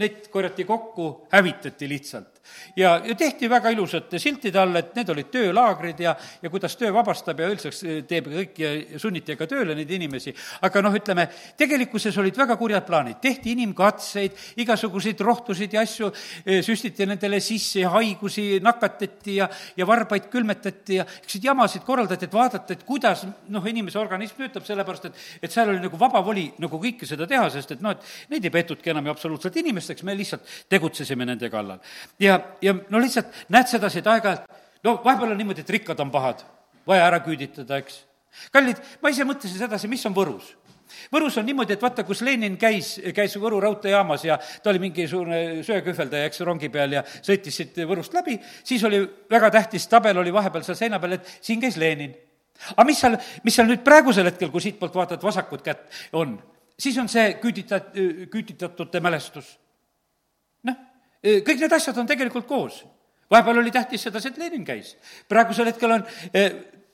neid korjati kokku, hävitati lihtsalt ja, ja tehti väga ilusate siltide all, et need olid töölaagrid ja, ja kuidas töö vabastab ja üldseks teeb kõik ja sunniti ka tööle neid inimesi. aga noh, ütleme, tegelikkuses olid väga kurjad plaanid, tehti inimkatseid, igasuguseid rohtusid ja asju eh, süstiti nendele sisse ja haigusi nakatati ja, ja varbaid külmetati ja niisuguseid jamasid korraldati, et vaadata, et kuidas noh, inimese organism töötab, sellepärast et, et seal oli nagu vaba voli nagu kõike seda teha, sest et noh, et neid ei peetudki enam ju absoluutselt inimesteks, me lihtsalt tegutsesime nende kallal. ja ja, ja no lihtsalt näed sedasi, et aeg-ajalt, no vahepeal on niimoodi, et rikkad on pahad, vaja ära küüditada, eks. kallid, ma ise mõtlesin sedasi, mis on Võrus Võrus on niimoodi, et vaata, kus Lenin käis, käis Võru raudteejaamas ja ta oli mingisugune söekühveldaja, eks, rongi peal ja sõitis siit Võrust läbi, siis oli väga tähtis tabel oli vahepeal seal seina peal, et siin käis Lenin. aga mis seal, mis seal nüüd praegusel hetkel, kui siitpoolt vaatad vasakut kätt, on? siis on see küüdita-, küüditatute mälestus kõik need asjad on tegelikult koos. vahepeal oli tähtis sedasi, et Lenin käis. praegusel hetkel on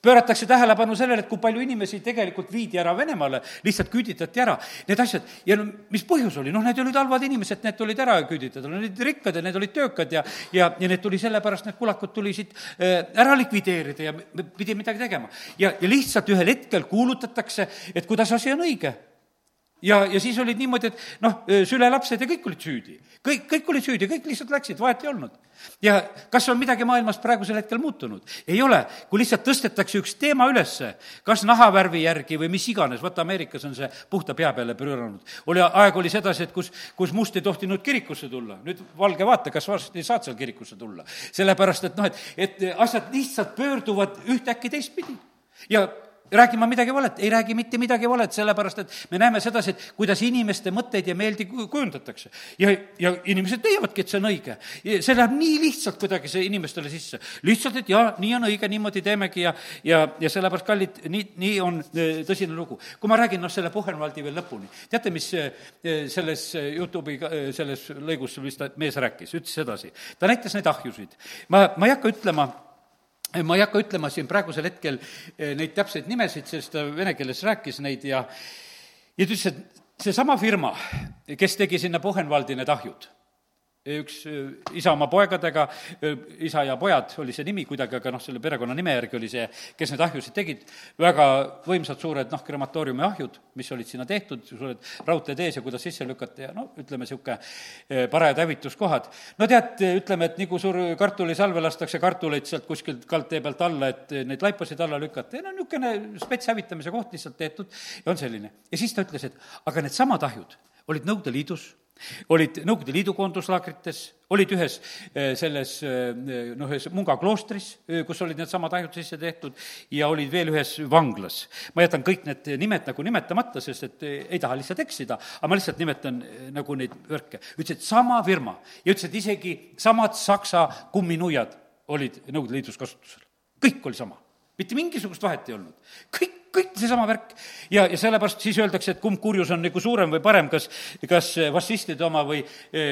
pööratakse tähelepanu sellele, et kui palju inimesi tegelikult viidi ära Venemaale, lihtsalt küüditati ära, need asjad. ja no mis põhjus oli, noh, need olid halvad inimesed, need tulid ära küüditada, need olid rikkad ja need olid töökad ja ja, ja need tuli sellepärast, need kulakud tuli siit ära likvideerida ja pidi midagi tegema. ja, ja lihtsalt ühel hetkel kuulutatakse, et kuidas asi on õige ja, ja siis olid niimoodi, et noh, sülelapsed ja kõik olid süüdi. kõik, kõik olid süüdi, kõik lihtsalt läksid, vahet ei olnud. ja kas on midagi maailmas praegusel hetkel muutunud? ei ole, kui lihtsalt tõstetakse üks teema ülesse, kas nahavärvi järgi või mis iganes, vaata Ameerikas on see puhta pea peale pööranud. oli, aeg oli sedasi, et kus, kus must ei tohtinud kirikusse tulla, nüüd valge vaata, kas varsti saad seal kirikusse tulla. sellepärast, et noh, et, et asjad lihtsalt pöörduvad ühtäkki teistpidi ja räägin ma midagi valet? ei räägi mitte midagi valet, sellepärast et me näeme sedasi, et kuidas inimeste mõtteid ja meeldi kujundatakse. ja, ja inimesed leiavadki, et see on õige. see läheb nii lihtsalt kuidagi see inimestele sisse. lihtsalt, et jaa, nii on õige, niimoodi teemegi ja, ja, ja sellepärast, kallid, nii, nii on e, tõsine lugu. kui ma räägin noh, selle Buchenwaldi veel lõpuni, teate, mis e, selles Youtube'i, e, selles lõigus, mis ta mees rääkis, ütles sedasi. ta näitas neid ahjusid. ma, ma ei hakka ütlema, ma ei hakka ütlema siin praegusel hetkel eh, neid täpseid nimesid, sest ta vene keeles rääkis neid ja ja ta ütles, et seesama firma, kes tegi sinna Buchenwaldi need ahjud, üks isa oma poegadega, isa ja pojad oli see nimi kuidagi, aga noh, selle perekonnanime järgi oli see, kes neid ahjusid tegid, väga võimsad suured noh, krematooriumi ahjud, mis olid sinna tehtud, suured raudteed ees ja kuidas sisse lükata ja no ütleme, niisugune parajad hävituskohad. no tead, ütleme, et nii kui suur kartulisalve lastakse kartuleid sealt kuskilt kaldtee pealt alla, et neid laipasid alla lükata ja no niisugune spets hävitamise koht lihtsalt tehtud ja on selline. ja siis ta ütles, et aga needsamad ahjud olid Nõukogude Liidus olid Nõukogude Liidu koonduslaagrites, olid ühes eh, selles eh, noh, ühes Munga kloostris, eh, kus olid needsamad ahjud sisse tehtud, ja olid veel ühes vanglas. ma jätan kõik need nimed nagu nimetamata, sest et ei taha lihtsalt eksida, aga ma lihtsalt nimetan nagu neid värke. ütles, et sama firma ja ütles, et isegi samad Saksa kumminuiad olid Nõukogude Liidus kasutusel. kõik oli sama, mitte mingisugust vahet ei olnud. kõik kõik seesama värk. ja, ja sellepärast siis öeldakse, et kumb kurjus on nagu suurem või parem, kas, kas fašistide oma või,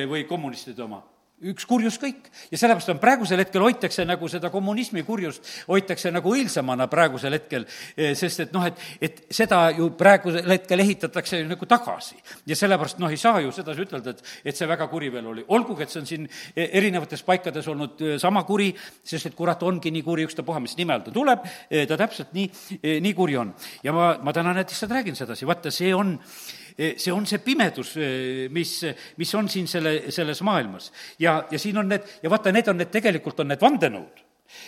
või kommunistide oma üks kurjus kõik. ja sellepärast on praegusel hetkel hoitakse nagu seda kommunismi kurjust, hoitakse nagu õilsamana praegusel hetkel, eh, sest et noh, et, et seda ju praegusel hetkel ehitatakse nagu tagasi. ja sellepärast noh, ei saa ju sedasi ütelda, et, et see väga kuri veel oli. olgugi, et see on siin eh, erinevates paikades olnud eh, sama kuri, sest et kurat ongi nii kuri, ükstapuha, mis nime all ta tuleb, ta täpselt nii, nii kuri on. ja ma, ma täna näiteks räägin sedasi, vaata, see on see on see pimedus, eh, mis, mis on siin selle, selles maailmas. ja, ja siin on need, ja vaata, need on need, tegelikult on need vandenõud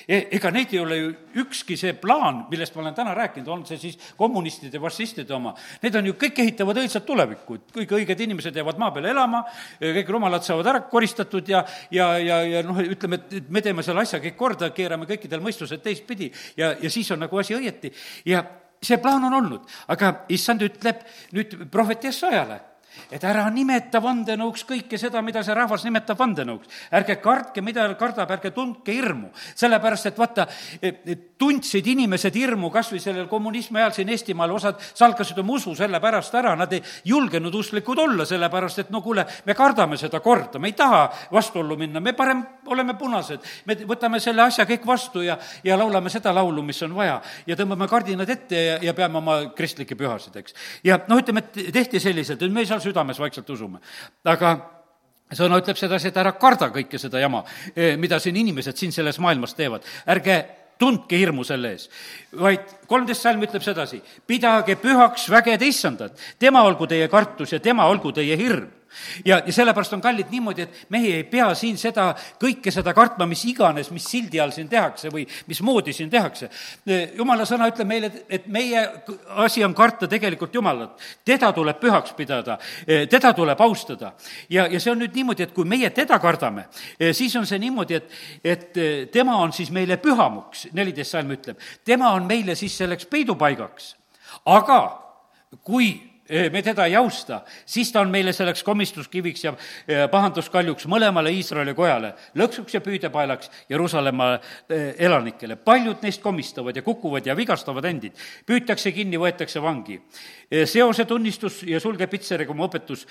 e, ega neid ei ole ju ükski see plaan, millest ma olen täna rääkinud, on see siis kommunistide, fašistide oma, need on ju, kõik ehitavad õilsat tulevikku, et kõik õiged inimesed jäävad maa peale elama, kõik rumalad saavad ära koristatud ja, ja, ja, ja noh, ütleme, et me teeme selle asja kõik korda, keerame kõikidel mõistused teistpidi ja, ja siis on nagu asi õieti. ja, see plaan on olnud, aga issand ütleb nüüd prohvet Jessajale et ära nimeta vandenõuks kõike seda, mida see rahvas nimetab vandenõuks. ärge kartke, mida kardab, ärge tundke hirmu. sellepärast, et vaata, tundsid inimesed hirmu kas või sellel kommunismi ajal siin Eestimaal, osad salkasid oma usu selle pärast ära, nad ei julgenud usklikud olla, sellepärast et no kuule, me kardame seda korda, me ei taha vastuollu minna, me parem oleme punased. me võtame selle asja kõik vastu ja, ja laulame seda laulu, mis on vaja. ja tõmbame kardinad ette ja, ja peame oma kristlikke pühasid, eks. ja noh, ütleme, et tehti selliselt, et me ei saa südames vaikselt usume. aga sõna ütleb sedasi, et ära karda kõike seda jama, eh, mida siin inimesed siin selles maailmas teevad. ärge tundke hirmu selle ees, vaid kolmteist salm ütleb sedasi, pidage pühaks vägede issandat, tema olgu teie kartus ja tema olgu teie hirm ja, ja sellepärast on kallid niimoodi, et mehi ei pea siin seda, kõike seda kartma, mis iganes, mis sildi all siin tehakse või mismoodi siin tehakse. jumala sõna ütleb meile, et meie asi on karta tegelikult Jumalat. teda tuleb pühaks pidada, teda tuleb austada. ja, ja see on nüüd niimoodi, et kui meie teda kardame, siis on see niimoodi, et, et tema on siis meile pühamuks, neliteist salm ütleb. tema on meile siis selleks peidupaigaks. aga kui me teda ei austa, siis ta on meile selleks komistuskiviks ja pahanduskaljuks mõlemale Iisraeli kojale, lõksuks ja püüdepaelaks Jeruusalemma elanikele. paljud neist komistavad ja kukuvad ja vigastavad endid, püütakse kinni, võetakse vangi. seose tunnistus ja sulge pitseriga oma õpetus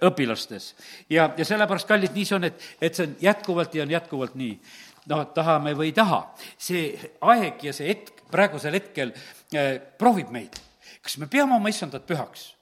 õpilastes. ja, ja sellepärast, kallid, nii see on, et, et see on jätkuvalt ja on jätkuvalt nii no tahame või ei taha, see aeg ja see hetk praegusel hetkel eh, proovib meid kas me peame oma issandat pühaks?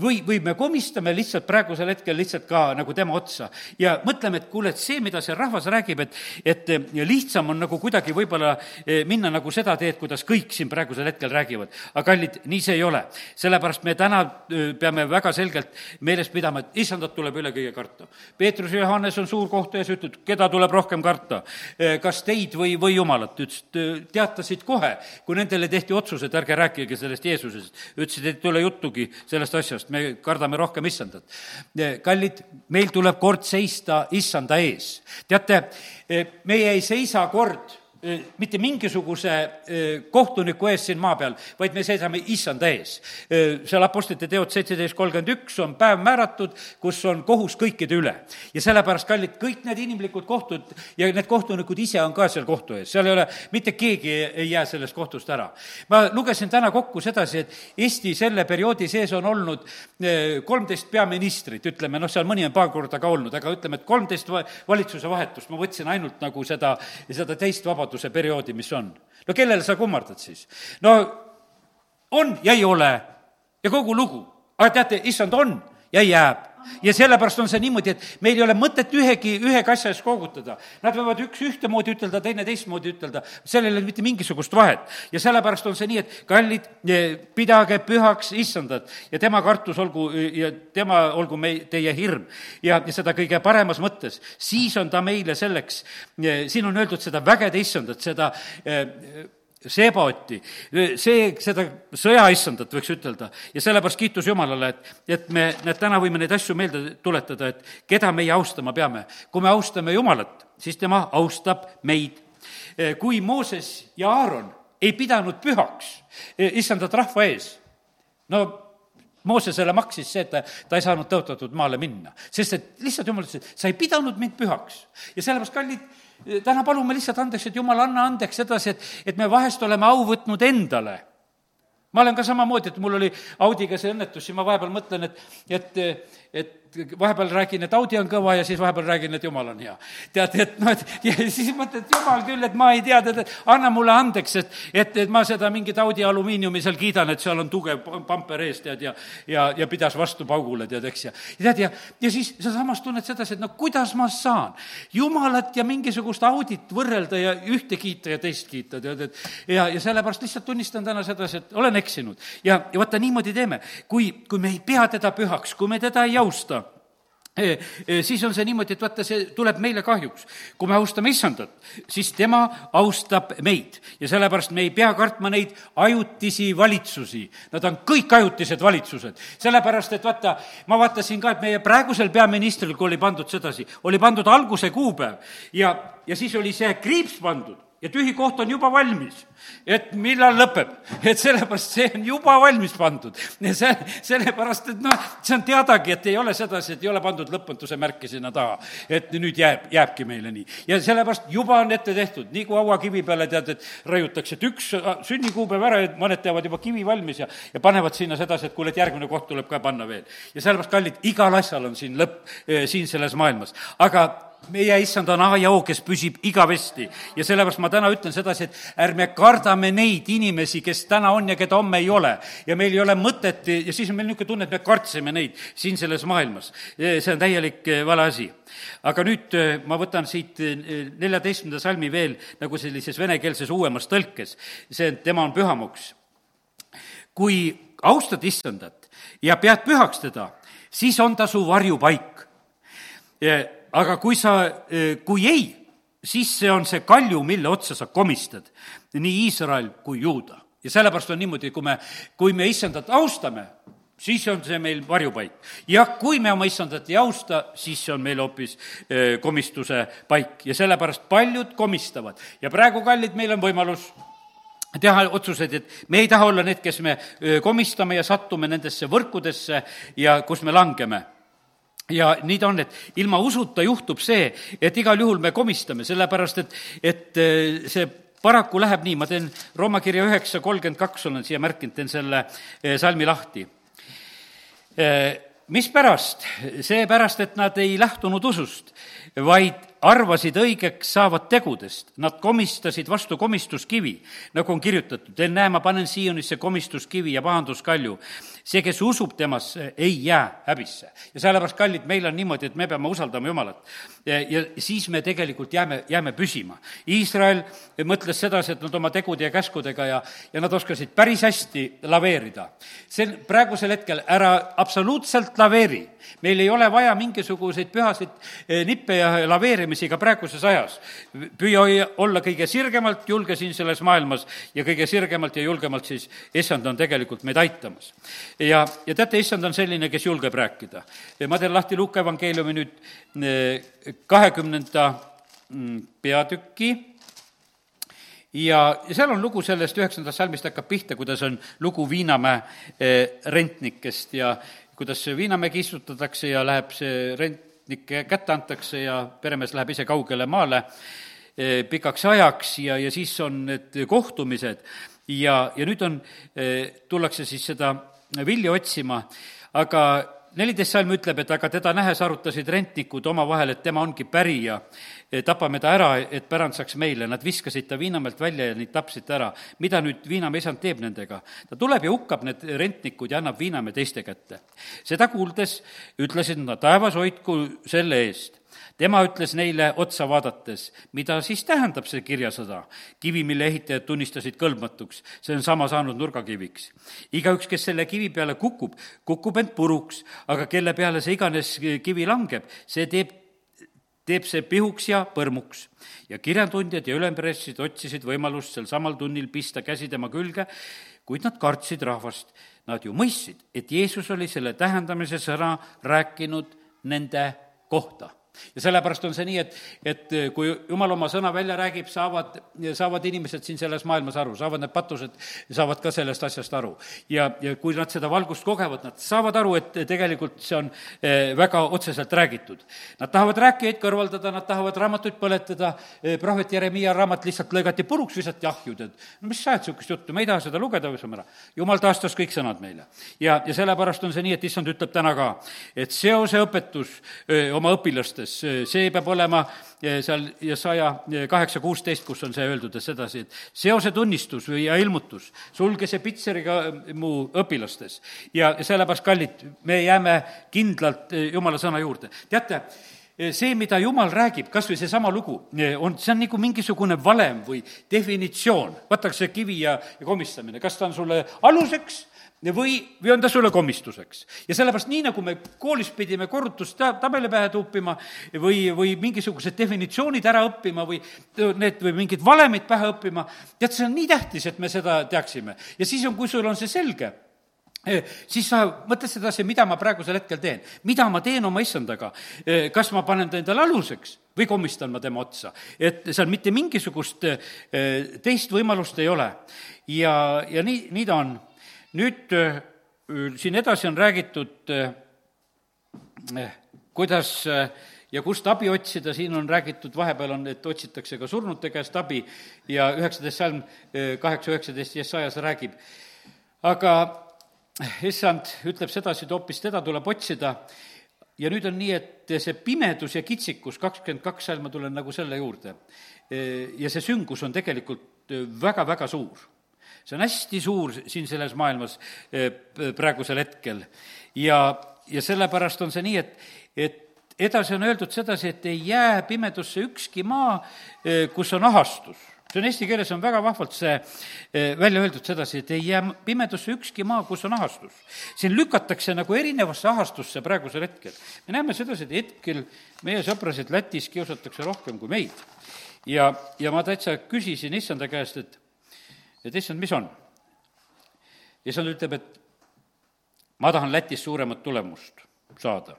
Või, või me komistame lihtsalt praegusel hetkel lihtsalt ka nagu tema otsa ja mõtleme, et kuule, et see, mida see rahvas räägib, et, et lihtsam on nagu kuidagi võib-olla eh, minna nagu seda teed, kuidas kõik siin praegusel hetkel räägivad. aga kallid, nii see ei ole. sellepärast me täna eh, peame väga selgelt meeles pidama, et issandat tuleb üle kõige karta. Peetrus ja Johannes on suur koht ees, ütleb, keda tuleb rohkem karta, eh, kas teid või, või Jumalat, ütlesid, teatasid kohe, kui nendele tehti otsus, et ärge rääkige sellest Jeesusest, ütlesid, et ei tule juttugi sellest asjast me kardame rohkem issandat. kallid, meil tuleb kord seista issanda ees. teate, meie ei seisa kord mitte mingisuguse kohtuniku ees siin maa peal, vaid me seisame issanda ees. seal Apostlite teod seitseteist kolmkümmend üks on päev määratud, kus on kohus kõikide üle. ja sellepärast, kallid, kõik need inimlikud kohtud ja need kohtunikud ise on ka seal kohtu ees, seal ei ole, mitte keegi ei jää sellest kohtust ära. ma lugesin täna kokku sedasi, et Eesti selle perioodi sees on olnud kolmteist peaministrit, ütleme noh, seal mõni on paar korda ka olnud, aga ütleme, et kolmteist valitsuse vahetust, ma võtsin ainult nagu seda, seda teist vabadust vabaduse perioodi, mis on. no kellele sa kummardad siis? no on ja ei ole ja kogu lugu. aga teate, issand on ja jääb ja sellepärast on see niimoodi, et meil ei ole mõtet ühegi, ühegi asja eest koogutada. Nad võivad üks ühtemoodi ütelda, teine teistmoodi ütelda, sellel ei ole mitte mingisugust vahet. ja sellepärast on see nii, et kallid, pidage pühaks issandat ja tema kartus olgu ja tema olgu mei-, teie hirm. ja, ja seda kõige paremas mõttes, siis on ta meile selleks, siin on öeldud seda vägede issandat, seda Sebaoti, see, seda sõjaissandat võiks ütelda ja sellepärast kiitus Jumalale, et, et me, need täna võime neid asju meelde tuletada, et keda meie austama peame. kui me austame Jumalat, siis tema austab meid. kui Mooses ja Aaron ei pidanud pühaks issandat rahva ees, no Moosesele maksis see, et ta, ta ei saanud tõotatud maale minna, sest et lihtsalt jumal ütles, et sa ei pidanud mind pühaks. ja sellepärast, kallid, täna palume lihtsalt andeks, et jumal, anna andeks sedasi, et, et me vahest oleme au võtnud endale. ma olen ka samamoodi, et mul oli Audiga see õnnetus, siis ma vahepeal mõtlen, et, et, et vahepeal räägin, et Audi on kõva ja siis vahepeal räägin, et jumal on hea. tead, et noh, et ja siis mõtled, et jumal küll, et ma ei tea, tead, et anna mulle andeks, et, et, et ma seda mingit Audi alumiiniumi seal kiidan, et seal on tugev pamper ees, tead, ja ja, ja pidas vastu paugule, tead, eks, ja tead, ja, ja siis sa samas tunned sedasi, et no kuidas ma saan jumalat ja mingisugust Audit võrrelda ja ühte kiita ja teist kiita, tead, et ja, ja sellepärast lihtsalt tunnistan täna sedasi, et olen eksinud. ja, ja vaata, niimoodi teeme. kui, kui me ei pea teda pühaks, kui me teda ei austa, siis on see niimoodi, et vaata, see tuleb meile kahjuks. kui me austame issandat, siis tema austab meid. Ja sellepärast me ei pea kartma neid ajutisi valitsusi. Nad on kõik ajutised valitsused, sellepärast et vaata, ma vaatasin ka, et meie praegusel peaministril, kui oli pandud sedasi, oli pandud alguse kuupäev. Ja, ja siis oli see kriips pandud ja tühi koht on juba valmis, et millal lõpeb. et sellepärast see on juba valmis pandud. see, sellepärast, et noh, see on teadagi, et ei ole sedasi, et ei ole pandud lõpmatuse märki sinna taha. et nüüd jääb, jääbki meile nii. ja sellepärast juba on ette tehtud, nii kui hauakivi peale tead, et raiutakse, et üks sünnikuupäev ära ja mõned teevad juba kivi valmis ja, ja panevad sinna sedasi, et kuule, et järgmine koht tuleb ka panna veel. ja sellepärast, kallid, igal asjal on siin lõpp, eh, siin selles maailmas. aga meie issand on A ja O, kes püsib igavesti. ja sellepärast ma täna ütlen sedasi, et ärme kardame neid inimesi, kes täna on ja keda homme ei ole. ja meil ei ole mõtet ja siis on meil niisugune tunne, et me kartsime neid siin selles maailmas. see on täielik eh, vale asi. aga nüüd eh, ma võtan siit eh, neljateistkümnenda salmi veel nagu sellises venekeelses uuemas tõlkes. see, tema on pühamuks. kui austad issandat ja pead pühaks teda, siis on ta su varjupaik aga kui sa, eh, kui ei, siis see on see kalju, mille otsa sa komistad, nii Iisrael kui Juuda. ja sellepärast on niimoodi, kui me, kui me issandat austame, siis on see meil varjupaik. ja kui me oma issandat ei austa, siis see on meil hoopis eh, komistuse paik ja sellepärast paljud komistavad. ja praegu, kallid, meil on võimalus teha otsuseid, et me ei taha olla need, kes me eh, komistame ja sattume nendesse võrkudesse ja kus me langeme ja nii ta on, et ilma usuta juhtub see, et igal juhul me komistame, sellepärast et, et eh, see paraku läheb nii, ma teen Rooma kirja üheksa kolmkümmend kaks olen siia märkinud, teen selle eh, salmi lahti. Eh, mispärast? seepärast, et nad ei lähtunud usust, vaid arvasid õigeks saavad tegudest, nad komistasid vastu komistuskivi, nagu on kirjutatud, teen näe, ma panen Siionisse komistuskivi ja pahanduskalju see, kes usub temasse, ei jää häbisse. ja sellepärast, kallid, meil on niimoodi, et me peame usaldama Jumalat. ja siis me tegelikult jääme, jääme püsima. Iisrael mõtles sedasi, et nad oma tegude ja käskudega ja, ja nad oskasid päris hästi laveerida. see, praegusel hetkel ära absoluutselt laveeri. meil ei ole vaja mingisuguseid pühasid eh, nippe ja laveerimisi ka praeguses ajas. püüa olla kõige sirgemalt julge siin selles maailmas ja kõige sirgemalt ja julgemalt siis issand on tegelikult meid aitamas ja, ja teate, issand on selline, kes julgeb rääkida. ma teen lahti Luuka evangeeliumi nüüd eh, kahekümnenda mm, peatüki ja, ja seal on lugu sellest, üheksandast salmist hakkab pihta, kuidas on lugu Viinamäe eh, rentnikest ja kuidas Viinamägi istutatakse ja läheb see rentnik kätte antakse ja peremees läheb ise kaugele maale eh, pikaks ajaks ja, ja siis on need kohtumised ja, ja nüüd on, tullakse siis seda vilja otsima, aga neliteist salm ütleb, et aga teda nähes arutasid rentnikud omavahel, et tema ongi pärija, tapame ta ära, et pärand saaks meile. Nad viskasid ta viinamäelt välja ja neid tapsid ta ära. mida nüüd viinamäe isand teeb nendega? ta tuleb ja hukkab need rentnikud ja annab viinamäe teiste kätte. seda kuuldes ütlesid nad, taevas hoidku selle eest tema ütles neile otsa vaadates, mida siis tähendab see kirjasõda? kivi, mille ehitajad tunnistasid kõlbmatuks, see on sama saanud nurgakiviks. igaüks, kes selle kivi peale kukub, kukub end puruks, aga kelle peale see iganes kivi langeb, see teeb teeb see pihuks ja põrmuks. ja kirjatundjad ja ülempressid otsisid võimalust sel samal tunnil pista käsi tema külge, kuid nad kartsid rahvast. Nad ju mõistsid, et Jeesus oli selle tähendamise sõna rääkinud nende kohta ja sellepärast on see nii, et, et kui jumal oma sõna välja räägib, saavad, saavad inimesed siin selles maailmas aru, saavad need patused, saavad ka sellest asjast aru. ja, ja kui nad seda valgust kogevad, nad saavad aru, et tegelikult see on eh, väga otseselt räägitud. Nad tahavad rääkijaid kõrvaldada, nad tahavad raamatuid põletada, eh, prohvet Jeremiia raamat lihtsalt lõigati puruks, visati ahju, tead. no mis sa ajad niisugust juttu, me ei taha seda lugeda, ära. jumal taastas kõik sõnad meile. ja, ja sellepärast on see nii, et issand ütleb täna ka, et seoseõpetus öö, eh, oma õpilastes see peab olema eh, seal Jesaja eh, kaheksa kuusteist, kus on see öeldud, sedasi, et seosetunnistus või, ja ilmutus, sulge see pitseriga eh, mu õpilastes. ja sellepärast, kallid, me jääme kindlalt Jumala sõna juurde. teate, see, mida Jumal räägib, kas või seesama lugu, on, see on nagu mingisugune valem või definitsioon. vaataks see kivi ja, ja komistamine, kas ta on sulle aluseks või, või on ta sulle komistuseks. ja sellepärast nii, nagu me koolis pidime korrutustabeli pähe tuupima või, või mingisugused definitsioonid ära õppima või need, või mingid valemid pähe õppima, tead, see on nii tähtis, et me seda teaksime. ja siis on, kui sul on see selge, eh, siis sa mõtled sedasi, mida ma praegusel hetkel teen. mida ma teen oma issandaga? Eh, kas ma panen ta endale aluseks või komistan ma tema otsa? et seal mitte mingisugust eh, teist võimalust ei ole. ja, ja nii, nii ta on nüüd äh, siin edasi on räägitud, äh, äh, kuidas ja kust abi otsida, siin on räägitud, vahepeal on, et otsitakse ka surnute käest abi ja üheksateist salm, kaheksa, üheksateist Jesajas räägib. aga issand ütleb sedasi, et hoopis teda tuleb otsida. Ja nüüd on nii, et see pimedus ja kitsikus, kakskümmend kaks salm, ma tulen nagu selle juurde, ja see süngus on tegelikult väga-väga suur see on hästi suur siin selles maailmas eh, praegusel hetkel. ja, ja sellepärast on see nii, et, et edasi on öeldud sedasi, et ei jää pimedusse ükski maa, eh, kus on ahastus see on eesti keeles on väga vahvalt see eh, välja öeldud sedasi, et ei jää pimedusse ükski maa, kus on ahastus. siin lükatakse nagu erinevasse ahastusse praegusel hetkel. me näeme sedasi, et hetkel meie sõprasid Lätis kiusatakse rohkem kui meid. ja, ja ma täitsa küsisin issanda käest, et et issand, mis on? issand ütleb, et ma tahan Lätis suuremat tulemust saada.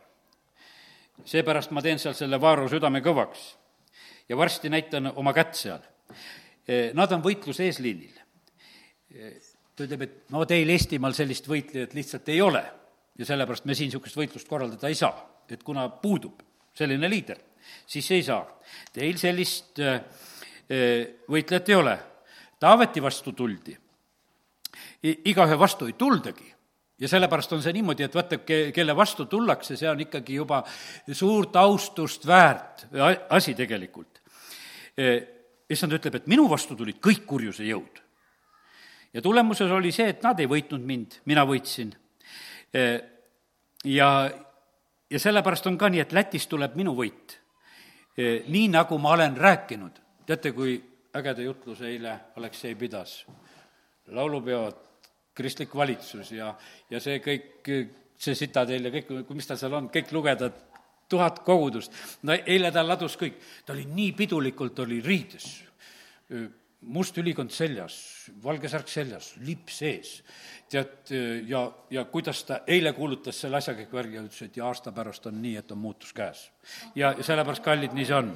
seepärast ma teen seal selle Vaaro südame kõvaks ja varsti näitan oma kätt seal. E, nad on võitluse eesliinil. E, ta ütleb, et no teil Eestimaal sellist võitlejat lihtsalt ei ole ja sellepärast me siin niisugust võitlust korraldada ei saa, et kuna puudub selline liider, siis ei saa. Teil sellist e, võitlejat ei ole Taaveti vastu tuldi. igaühe vastu ei tuldagi ja sellepärast on see niimoodi, et vaata, ke-, kelle vastu tullakse, see on ikkagi juba suurt austust väärt asi tegelikult. E, issand ütleb, et minu vastu tulid kõik kurjuse jõud. ja tulemuses oli see, et nad ei võitnud mind, mina võitsin. E, ja, ja sellepärast on ka nii, et Lätis tuleb minu võit. E, nii, nagu ma olen rääkinud. teate, kui ägeda jutluse eile Aleksei pidas. laulupeod, kristlik valitsus ja, ja see kõik, see Citadel ja kõik, mis tal seal on, kõik lugeda, tuhat kogudust. no eile ta ladus kõik, ta oli nii pidulikult, oli riides, must ülikond seljas, valge särk seljas, lipp sees. Tead, ja, ja kuidas ta eile kuulutas selle asja kõik värgi ja ütles, et ja aasta pärast on nii, et on muutus käes. ja, ja sellepärast, kallid, nii see on.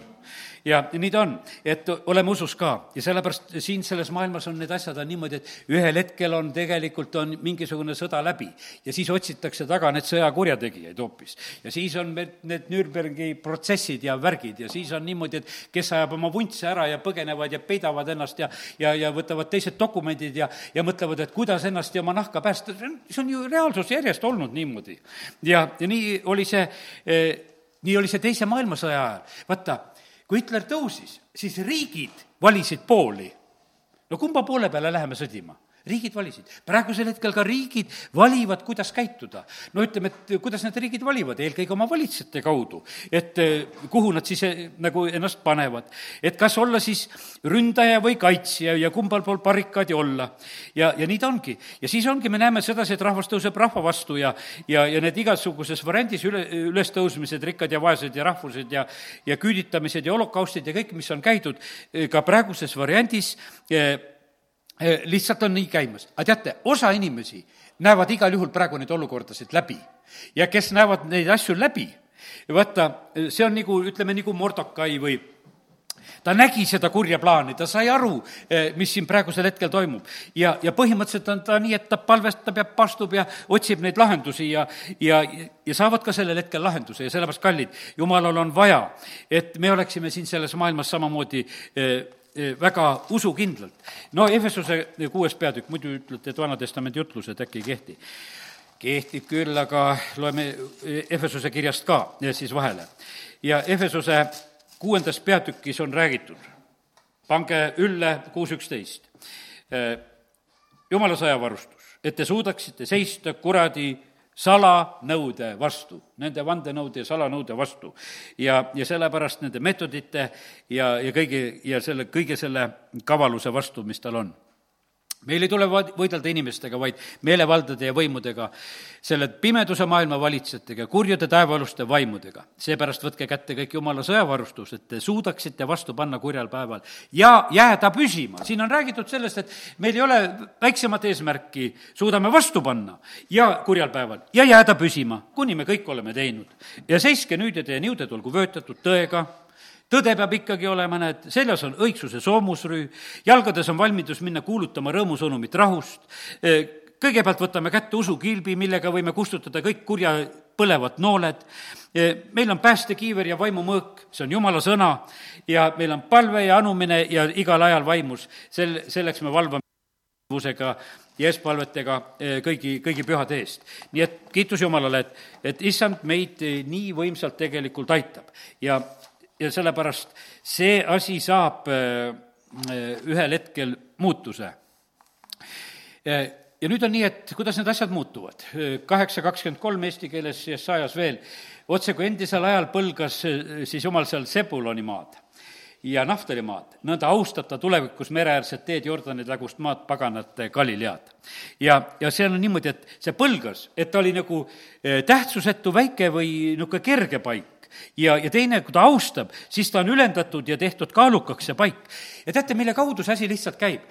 Ja nii ta on, et oleme usus ka. Ja sellepärast siin selles maailmas on need asjad on niimoodi, et ühel hetkel on tegelikult, on mingisugune sõda läbi. Ja siis otsitakse taga need sõjakurjategijaid hoopis. ja siis on need, need Nürnbergi protsessid ja värgid. Ja siis on niimoodi, et kes ajab oma vuntse ära ja põgenevad ja peidavad ennast ja, ja, ja võtavad teised dokumendid ja, ja mõtlevad, et kuidas ennast ja oma nahka päästa, see on, see on ju reaalsus järjest olnud niimoodi. ja, ja nii oli see eh, nii oli see Teise maailmasõja ajal. vaata, kui Hitler tõusis, siis riigid valisid pooli. no kumba poole peale läheme sõdima? Riigid valisid. praegusel hetkel ka riigid valivad, kuidas käituda. no ütleme, et kuidas need riigid valivad, eelkõige oma valitsejate kaudu, et eh, kuhu nad siis eh, nagu ennast panevad. et kas olla siis ründaja või kaitsja ja kumbal pool barrikaadi olla. ja, ja nii ta ongi. ja siis ongi, me näeme sedasi, et rahvas tõuseb rahva vastu ja, ja, ja need igasuguses variandis üle, ülestõusmised, rikkad ja vaesed ja rahvused ja, ja küüditamised ja holokaustid ja kõik, mis on käidud eh, ka praeguses variandis Eh, lihtsalt on nii käimas. aga teate, osa inimesi näevad igal juhul praegu neid olukordasid läbi ja kes näevad neid asju läbi, vaata, see on nagu, ütleme, nagu Mordokai või ta nägi seda kurja plaani, ta sai aru, eh, mis siin praegusel hetkel toimub. ja, ja põhimõtteliselt on ta nii, et ta palvestab ja pastub ja otsib neid lahendusi ja, ja, ja saavad ka sellel hetkel lahenduse ja sellepärast, kallid, jumalal on vaja, et me oleksime siin selles maailmas samamoodi eh, Eh, väga usukindlalt. no Efesuse kuues peatükk, muidu ütlete, et Vana-testamendi jutlused äkki ei kehti. kehtib küll, aga loeme Efesuse kirjast ka siis vahele. ja Efesuse kuuendas peatükis on räägitud, pange ülle kuus üksteist, jumala sõjavarustus, et te suudaksite seista kuradi salanõude vastu, nende vandenõude ja salanõude vastu. ja, ja sellepärast nende meetodite ja, ja kõigi, ja selle, kõige selle kavaluse vastu, mis tal on meil ei tule võidelda inimestega, vaid meelevaldade ja võimudega, selle pimeduse maailma valitsejatega, kurjade taevaluste vaimudega. seepärast võtke kätte kõik jumala sõjavarustus, et te suudaksite vastu panna kurjal päeval ja jääda püsima. siin on räägitud sellest, et meil ei ole väiksemat eesmärki, suudame vastu panna ja kurjal päeval ja jääda püsima, kuni me kõik oleme teinud. ja seiske nüüd ja teie niuded olgu vöötatud tõega tõde peab ikkagi olema, näed, seljas on õigsuse soomusrüü, jalgades on valmidus minna kuulutama rõõmusõnumit rahust, e, kõigepealt võtame kätte usukilbi, millega võime kustutada kõik kurja põlevad nooled, e, meil on päästekiiver ja vaimumõõk, see on jumala sõna, ja meil on palve ja anumine ja igal ajal vaimus, sel, selleks me valvame usega ja eespalvetega e, kõigi, kõigi pühade eest. nii et kiitus Jumalale, et, et issand meid nii võimsalt tegelikult aitab. Ja ja sellepärast see asi saab äh, äh, ühel hetkel muutuse. Äh, ja nüüd on nii, et kuidas need asjad muutuvad? kaheksa kakskümmend kolm eesti keeles ja sajas veel, otse kui endisel ajal põlgas siis jumal seal Sebuloni maad ja Naftali maad, nõnda austab ta tulevikus mereäärsed teed Jordani tagust maad, paganate Galilead. ja, ja see on niimoodi, et see põlgas, et ta oli nagu tähtsusetu väike või niisugune kerge paik, ja, ja teine, kui ta austab, siis ta on ülendatud ja tehtud kaalukaks see paik. ja teate, mille kaudu see asi lihtsalt käib?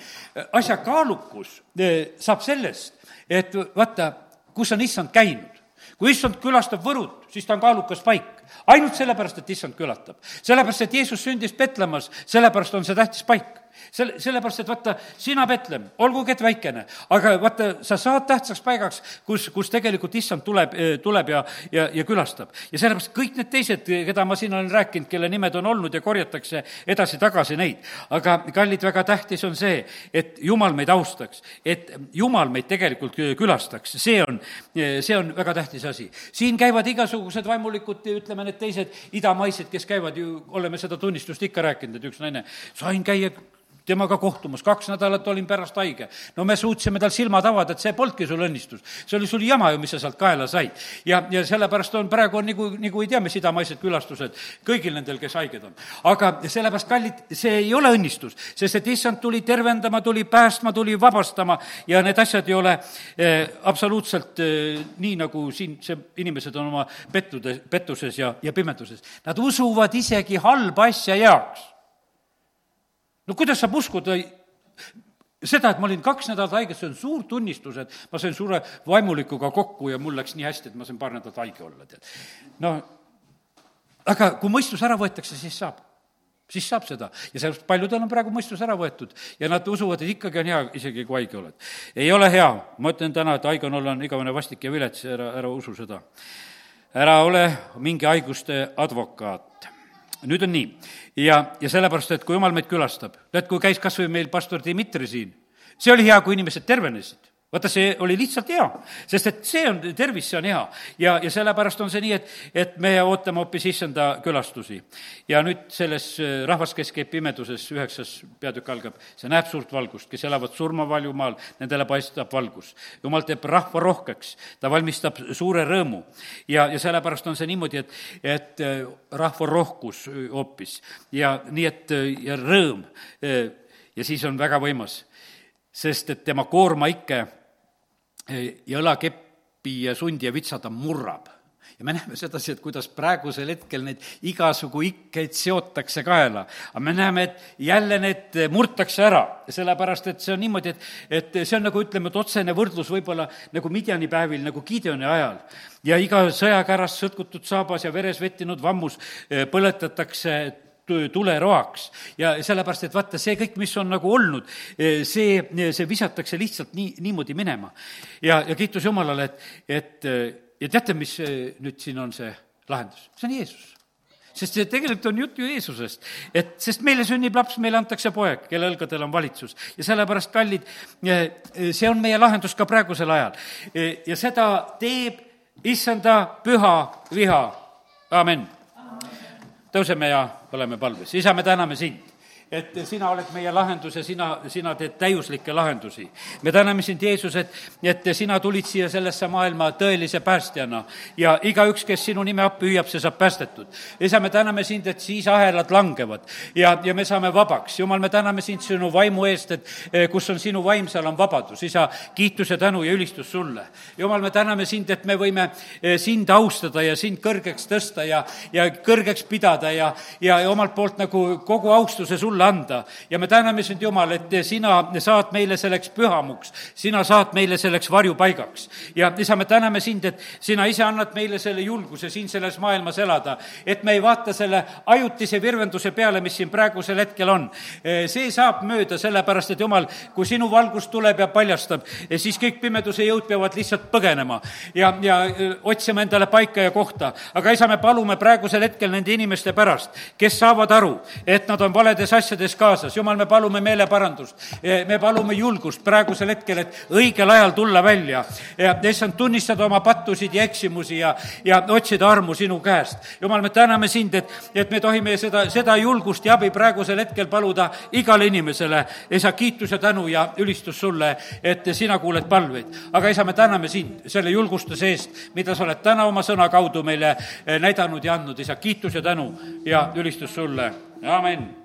asja kaalukus eh, saab sellest, et vaata, kus on issand käinud. kui issand külastab Võrut, siis ta on kaalukas paik. ainult sellepärast, et issand külatab. sellepärast, et Jeesus sündis Petlemmas, sellepärast on see tähtis paik selle, sellepärast, et vaata, sina, Betlem, olgugi et väikene, aga vaata, sa saad tähtsaks paigaks, kus, kus tegelikult issand tuleb, eh, tuleb ja, ja, ja külastab. ja sellepärast kõik need teised, keda ma siin olen rääkinud, kelle nimed on olnud ja korjatakse edasi-tagasi neid. aga kallid, väga tähtis on see, et jumal meid austaks, et jumal meid tegelikult külastaks, see on, see on väga tähtis asi. siin käivad igasugused vaimulikud, ütleme, need teised idamaised, kes käivad ju, oleme seda tunnistust ikka rääkinud, et üks naine, sain käia temaga kohtumas, kaks nädalat olin pärast haige. no me suutsime tal silmad avada, et see polnudki sul õnnistus. see oli sul jama ju, mis sa sealt kaela said. ja, ja sellepärast on praegu on nagu, nagu ei tea, mis idamaised külastused kõigil nendel, kes haiged on. aga sellepärast, kallid, see ei ole õnnistus, sest et issand tuli tervendama, tuli päästma, tuli vabastama ja need asjad ei ole eh, absoluutselt eh, nii, nagu siin see, inimesed on oma pettude, pettuses ja, ja pimeduses. Nad usuvad isegi halba asja heaks no kuidas saab uskuda seda, et ma olin kaks nädalat haige, see on suur tunnistus, et ma sain suure vaimulikuga kokku ja mul läks nii hästi, et ma sain paar nädalat haige olla, tead. no aga kui mõistus ära võetakse, siis saab. siis saab seda. ja sellepärast paljudel on praegu mõistus ära võetud ja nad usuvad, et ikkagi on hea, isegi kui haige oled. ei ole hea, ma ütlen täna, et haige on olla, on igavene vastik ja vilets, ära, ära usu seda. ära ole mingi haiguste advokaat nüüd on nii. Ja, ja sellepärast, et kui jumal meid külastab, tead, kui käis kas või meil pastor Dmitri siin, see oli hea, kui inimesed tervenesid vaata, see oli lihtsalt hea, sest et see on, tervis, see on hea. ja, ja sellepärast on see nii, et, et me ootame hoopis issanda külastusi. ja nüüd selles äh, rahvas, kes käib pimeduses, üheksas peatükk algab, see näeb suurt valgust, kes elavad surmavaljumaal, nendele paistab valgus. jumal teeb rahva rohkeks, ta valmistab suure rõõmu. ja, ja sellepärast on see niimoodi, et, et äh, rahva rohkus äh, hoopis ja nii, et ja rõõm ja siis on väga võimas sest et tema koorma ikke ja õlakeppi ja sundi ja vitsa ta murrab. ja me näeme sedasi, et kuidas praegusel hetkel neid igasugu ikkeid seotakse kaela. aga me näeme, et jälle need murtakse ära, sellepärast et see on niimoodi, et, et see on nagu ütleme, et otsene võrdlus võib-olla nagu Midjani päevil, nagu Gideoni ajal. ja iga sõjakäras sõtkutud saabas ja veres vettinud vammus eh, põletatakse tuleroaks. ja sellepärast, et vaata, see kõik, mis on nagu olnud, eh, see, see visatakse lihtsalt nii, niimoodi minema. ja, ja kiitus Jumalale, et, et ja teate, mis nüüd siin on see lahendus? see on Jeesus sest see tegelikult on jutt ju Jeesusest. et, sest meile sünnib laps, meile antakse poeg, kelle õlgadel on valitsus. ja sellepärast, kallid, eh, see on meie lahendus ka praegusel ajal. Eh, ja seda teeb issanda püha viha, amin. Tõuseme ja oleme palves. isa, me täname sind et sina oled meie lahendus ja sina, sina teed täiuslikke lahendusi. me täname sind, Jeesus, et, et sina tulid siia sellesse maailma tõelise päästjana ja igaüks, kes sinu nime appi hüüab, see saab päästetud. isa, me täname sind, et siis ahelad langevad ja, ja me saame vabaks. jumal, me täname sind sinu vaimu eest, et eh, kus on sinu vaim, seal on vabadus. isa, kiitus ja tänu ja ülistus sulle. jumal, me täname sind, et me võime eh, sind austada ja sind kõrgeks tõsta ja, ja kõrgeks pidada ja, ja, ja omalt poolt nagu kogu austuse sulle sulle anda. ja me täname sind, Jumal, et sina saad meile selleks pühamuks, sina saad meile selleks varjupaigaks. ja isa, me täname sind, et sina ise annad meile selle julguse siin selles maailmas elada, et me ei vaata selle ajutise virvenduse peale, mis siin praegusel hetkel on. see saab mööda, sellepärast et Jumal, kui sinu valgus tuleb ja paljastab, siis kõik pimeduse jõud peavad lihtsalt põgenema ja, ja otsima endale paika ja kohta. aga isa, me palume praegusel hetkel nende inimeste pärast, kes saavad aru, et nad on valedes asjades, asjades kaasas, jumal, me palume meeleparandust. me palume julgust praegusel hetkel, et õigel ajal tulla välja ja issand, tunnistada oma pattusid ja eksimusi ja, ja otsida armu sinu käest. jumal, me täname sind, et, et me tohime seda, seda julgust ja abi praegusel hetkel paluda igale inimesele. isa, kiitus ja tänu ja ülistus sulle, et sina kuuled palveid. aga isa, me täname sind selle julgustuse eest, mida sa oled täna oma sõna kaudu meile näidanud ja andnud, isa, kiitus ja tänu ja ülistus sulle, amin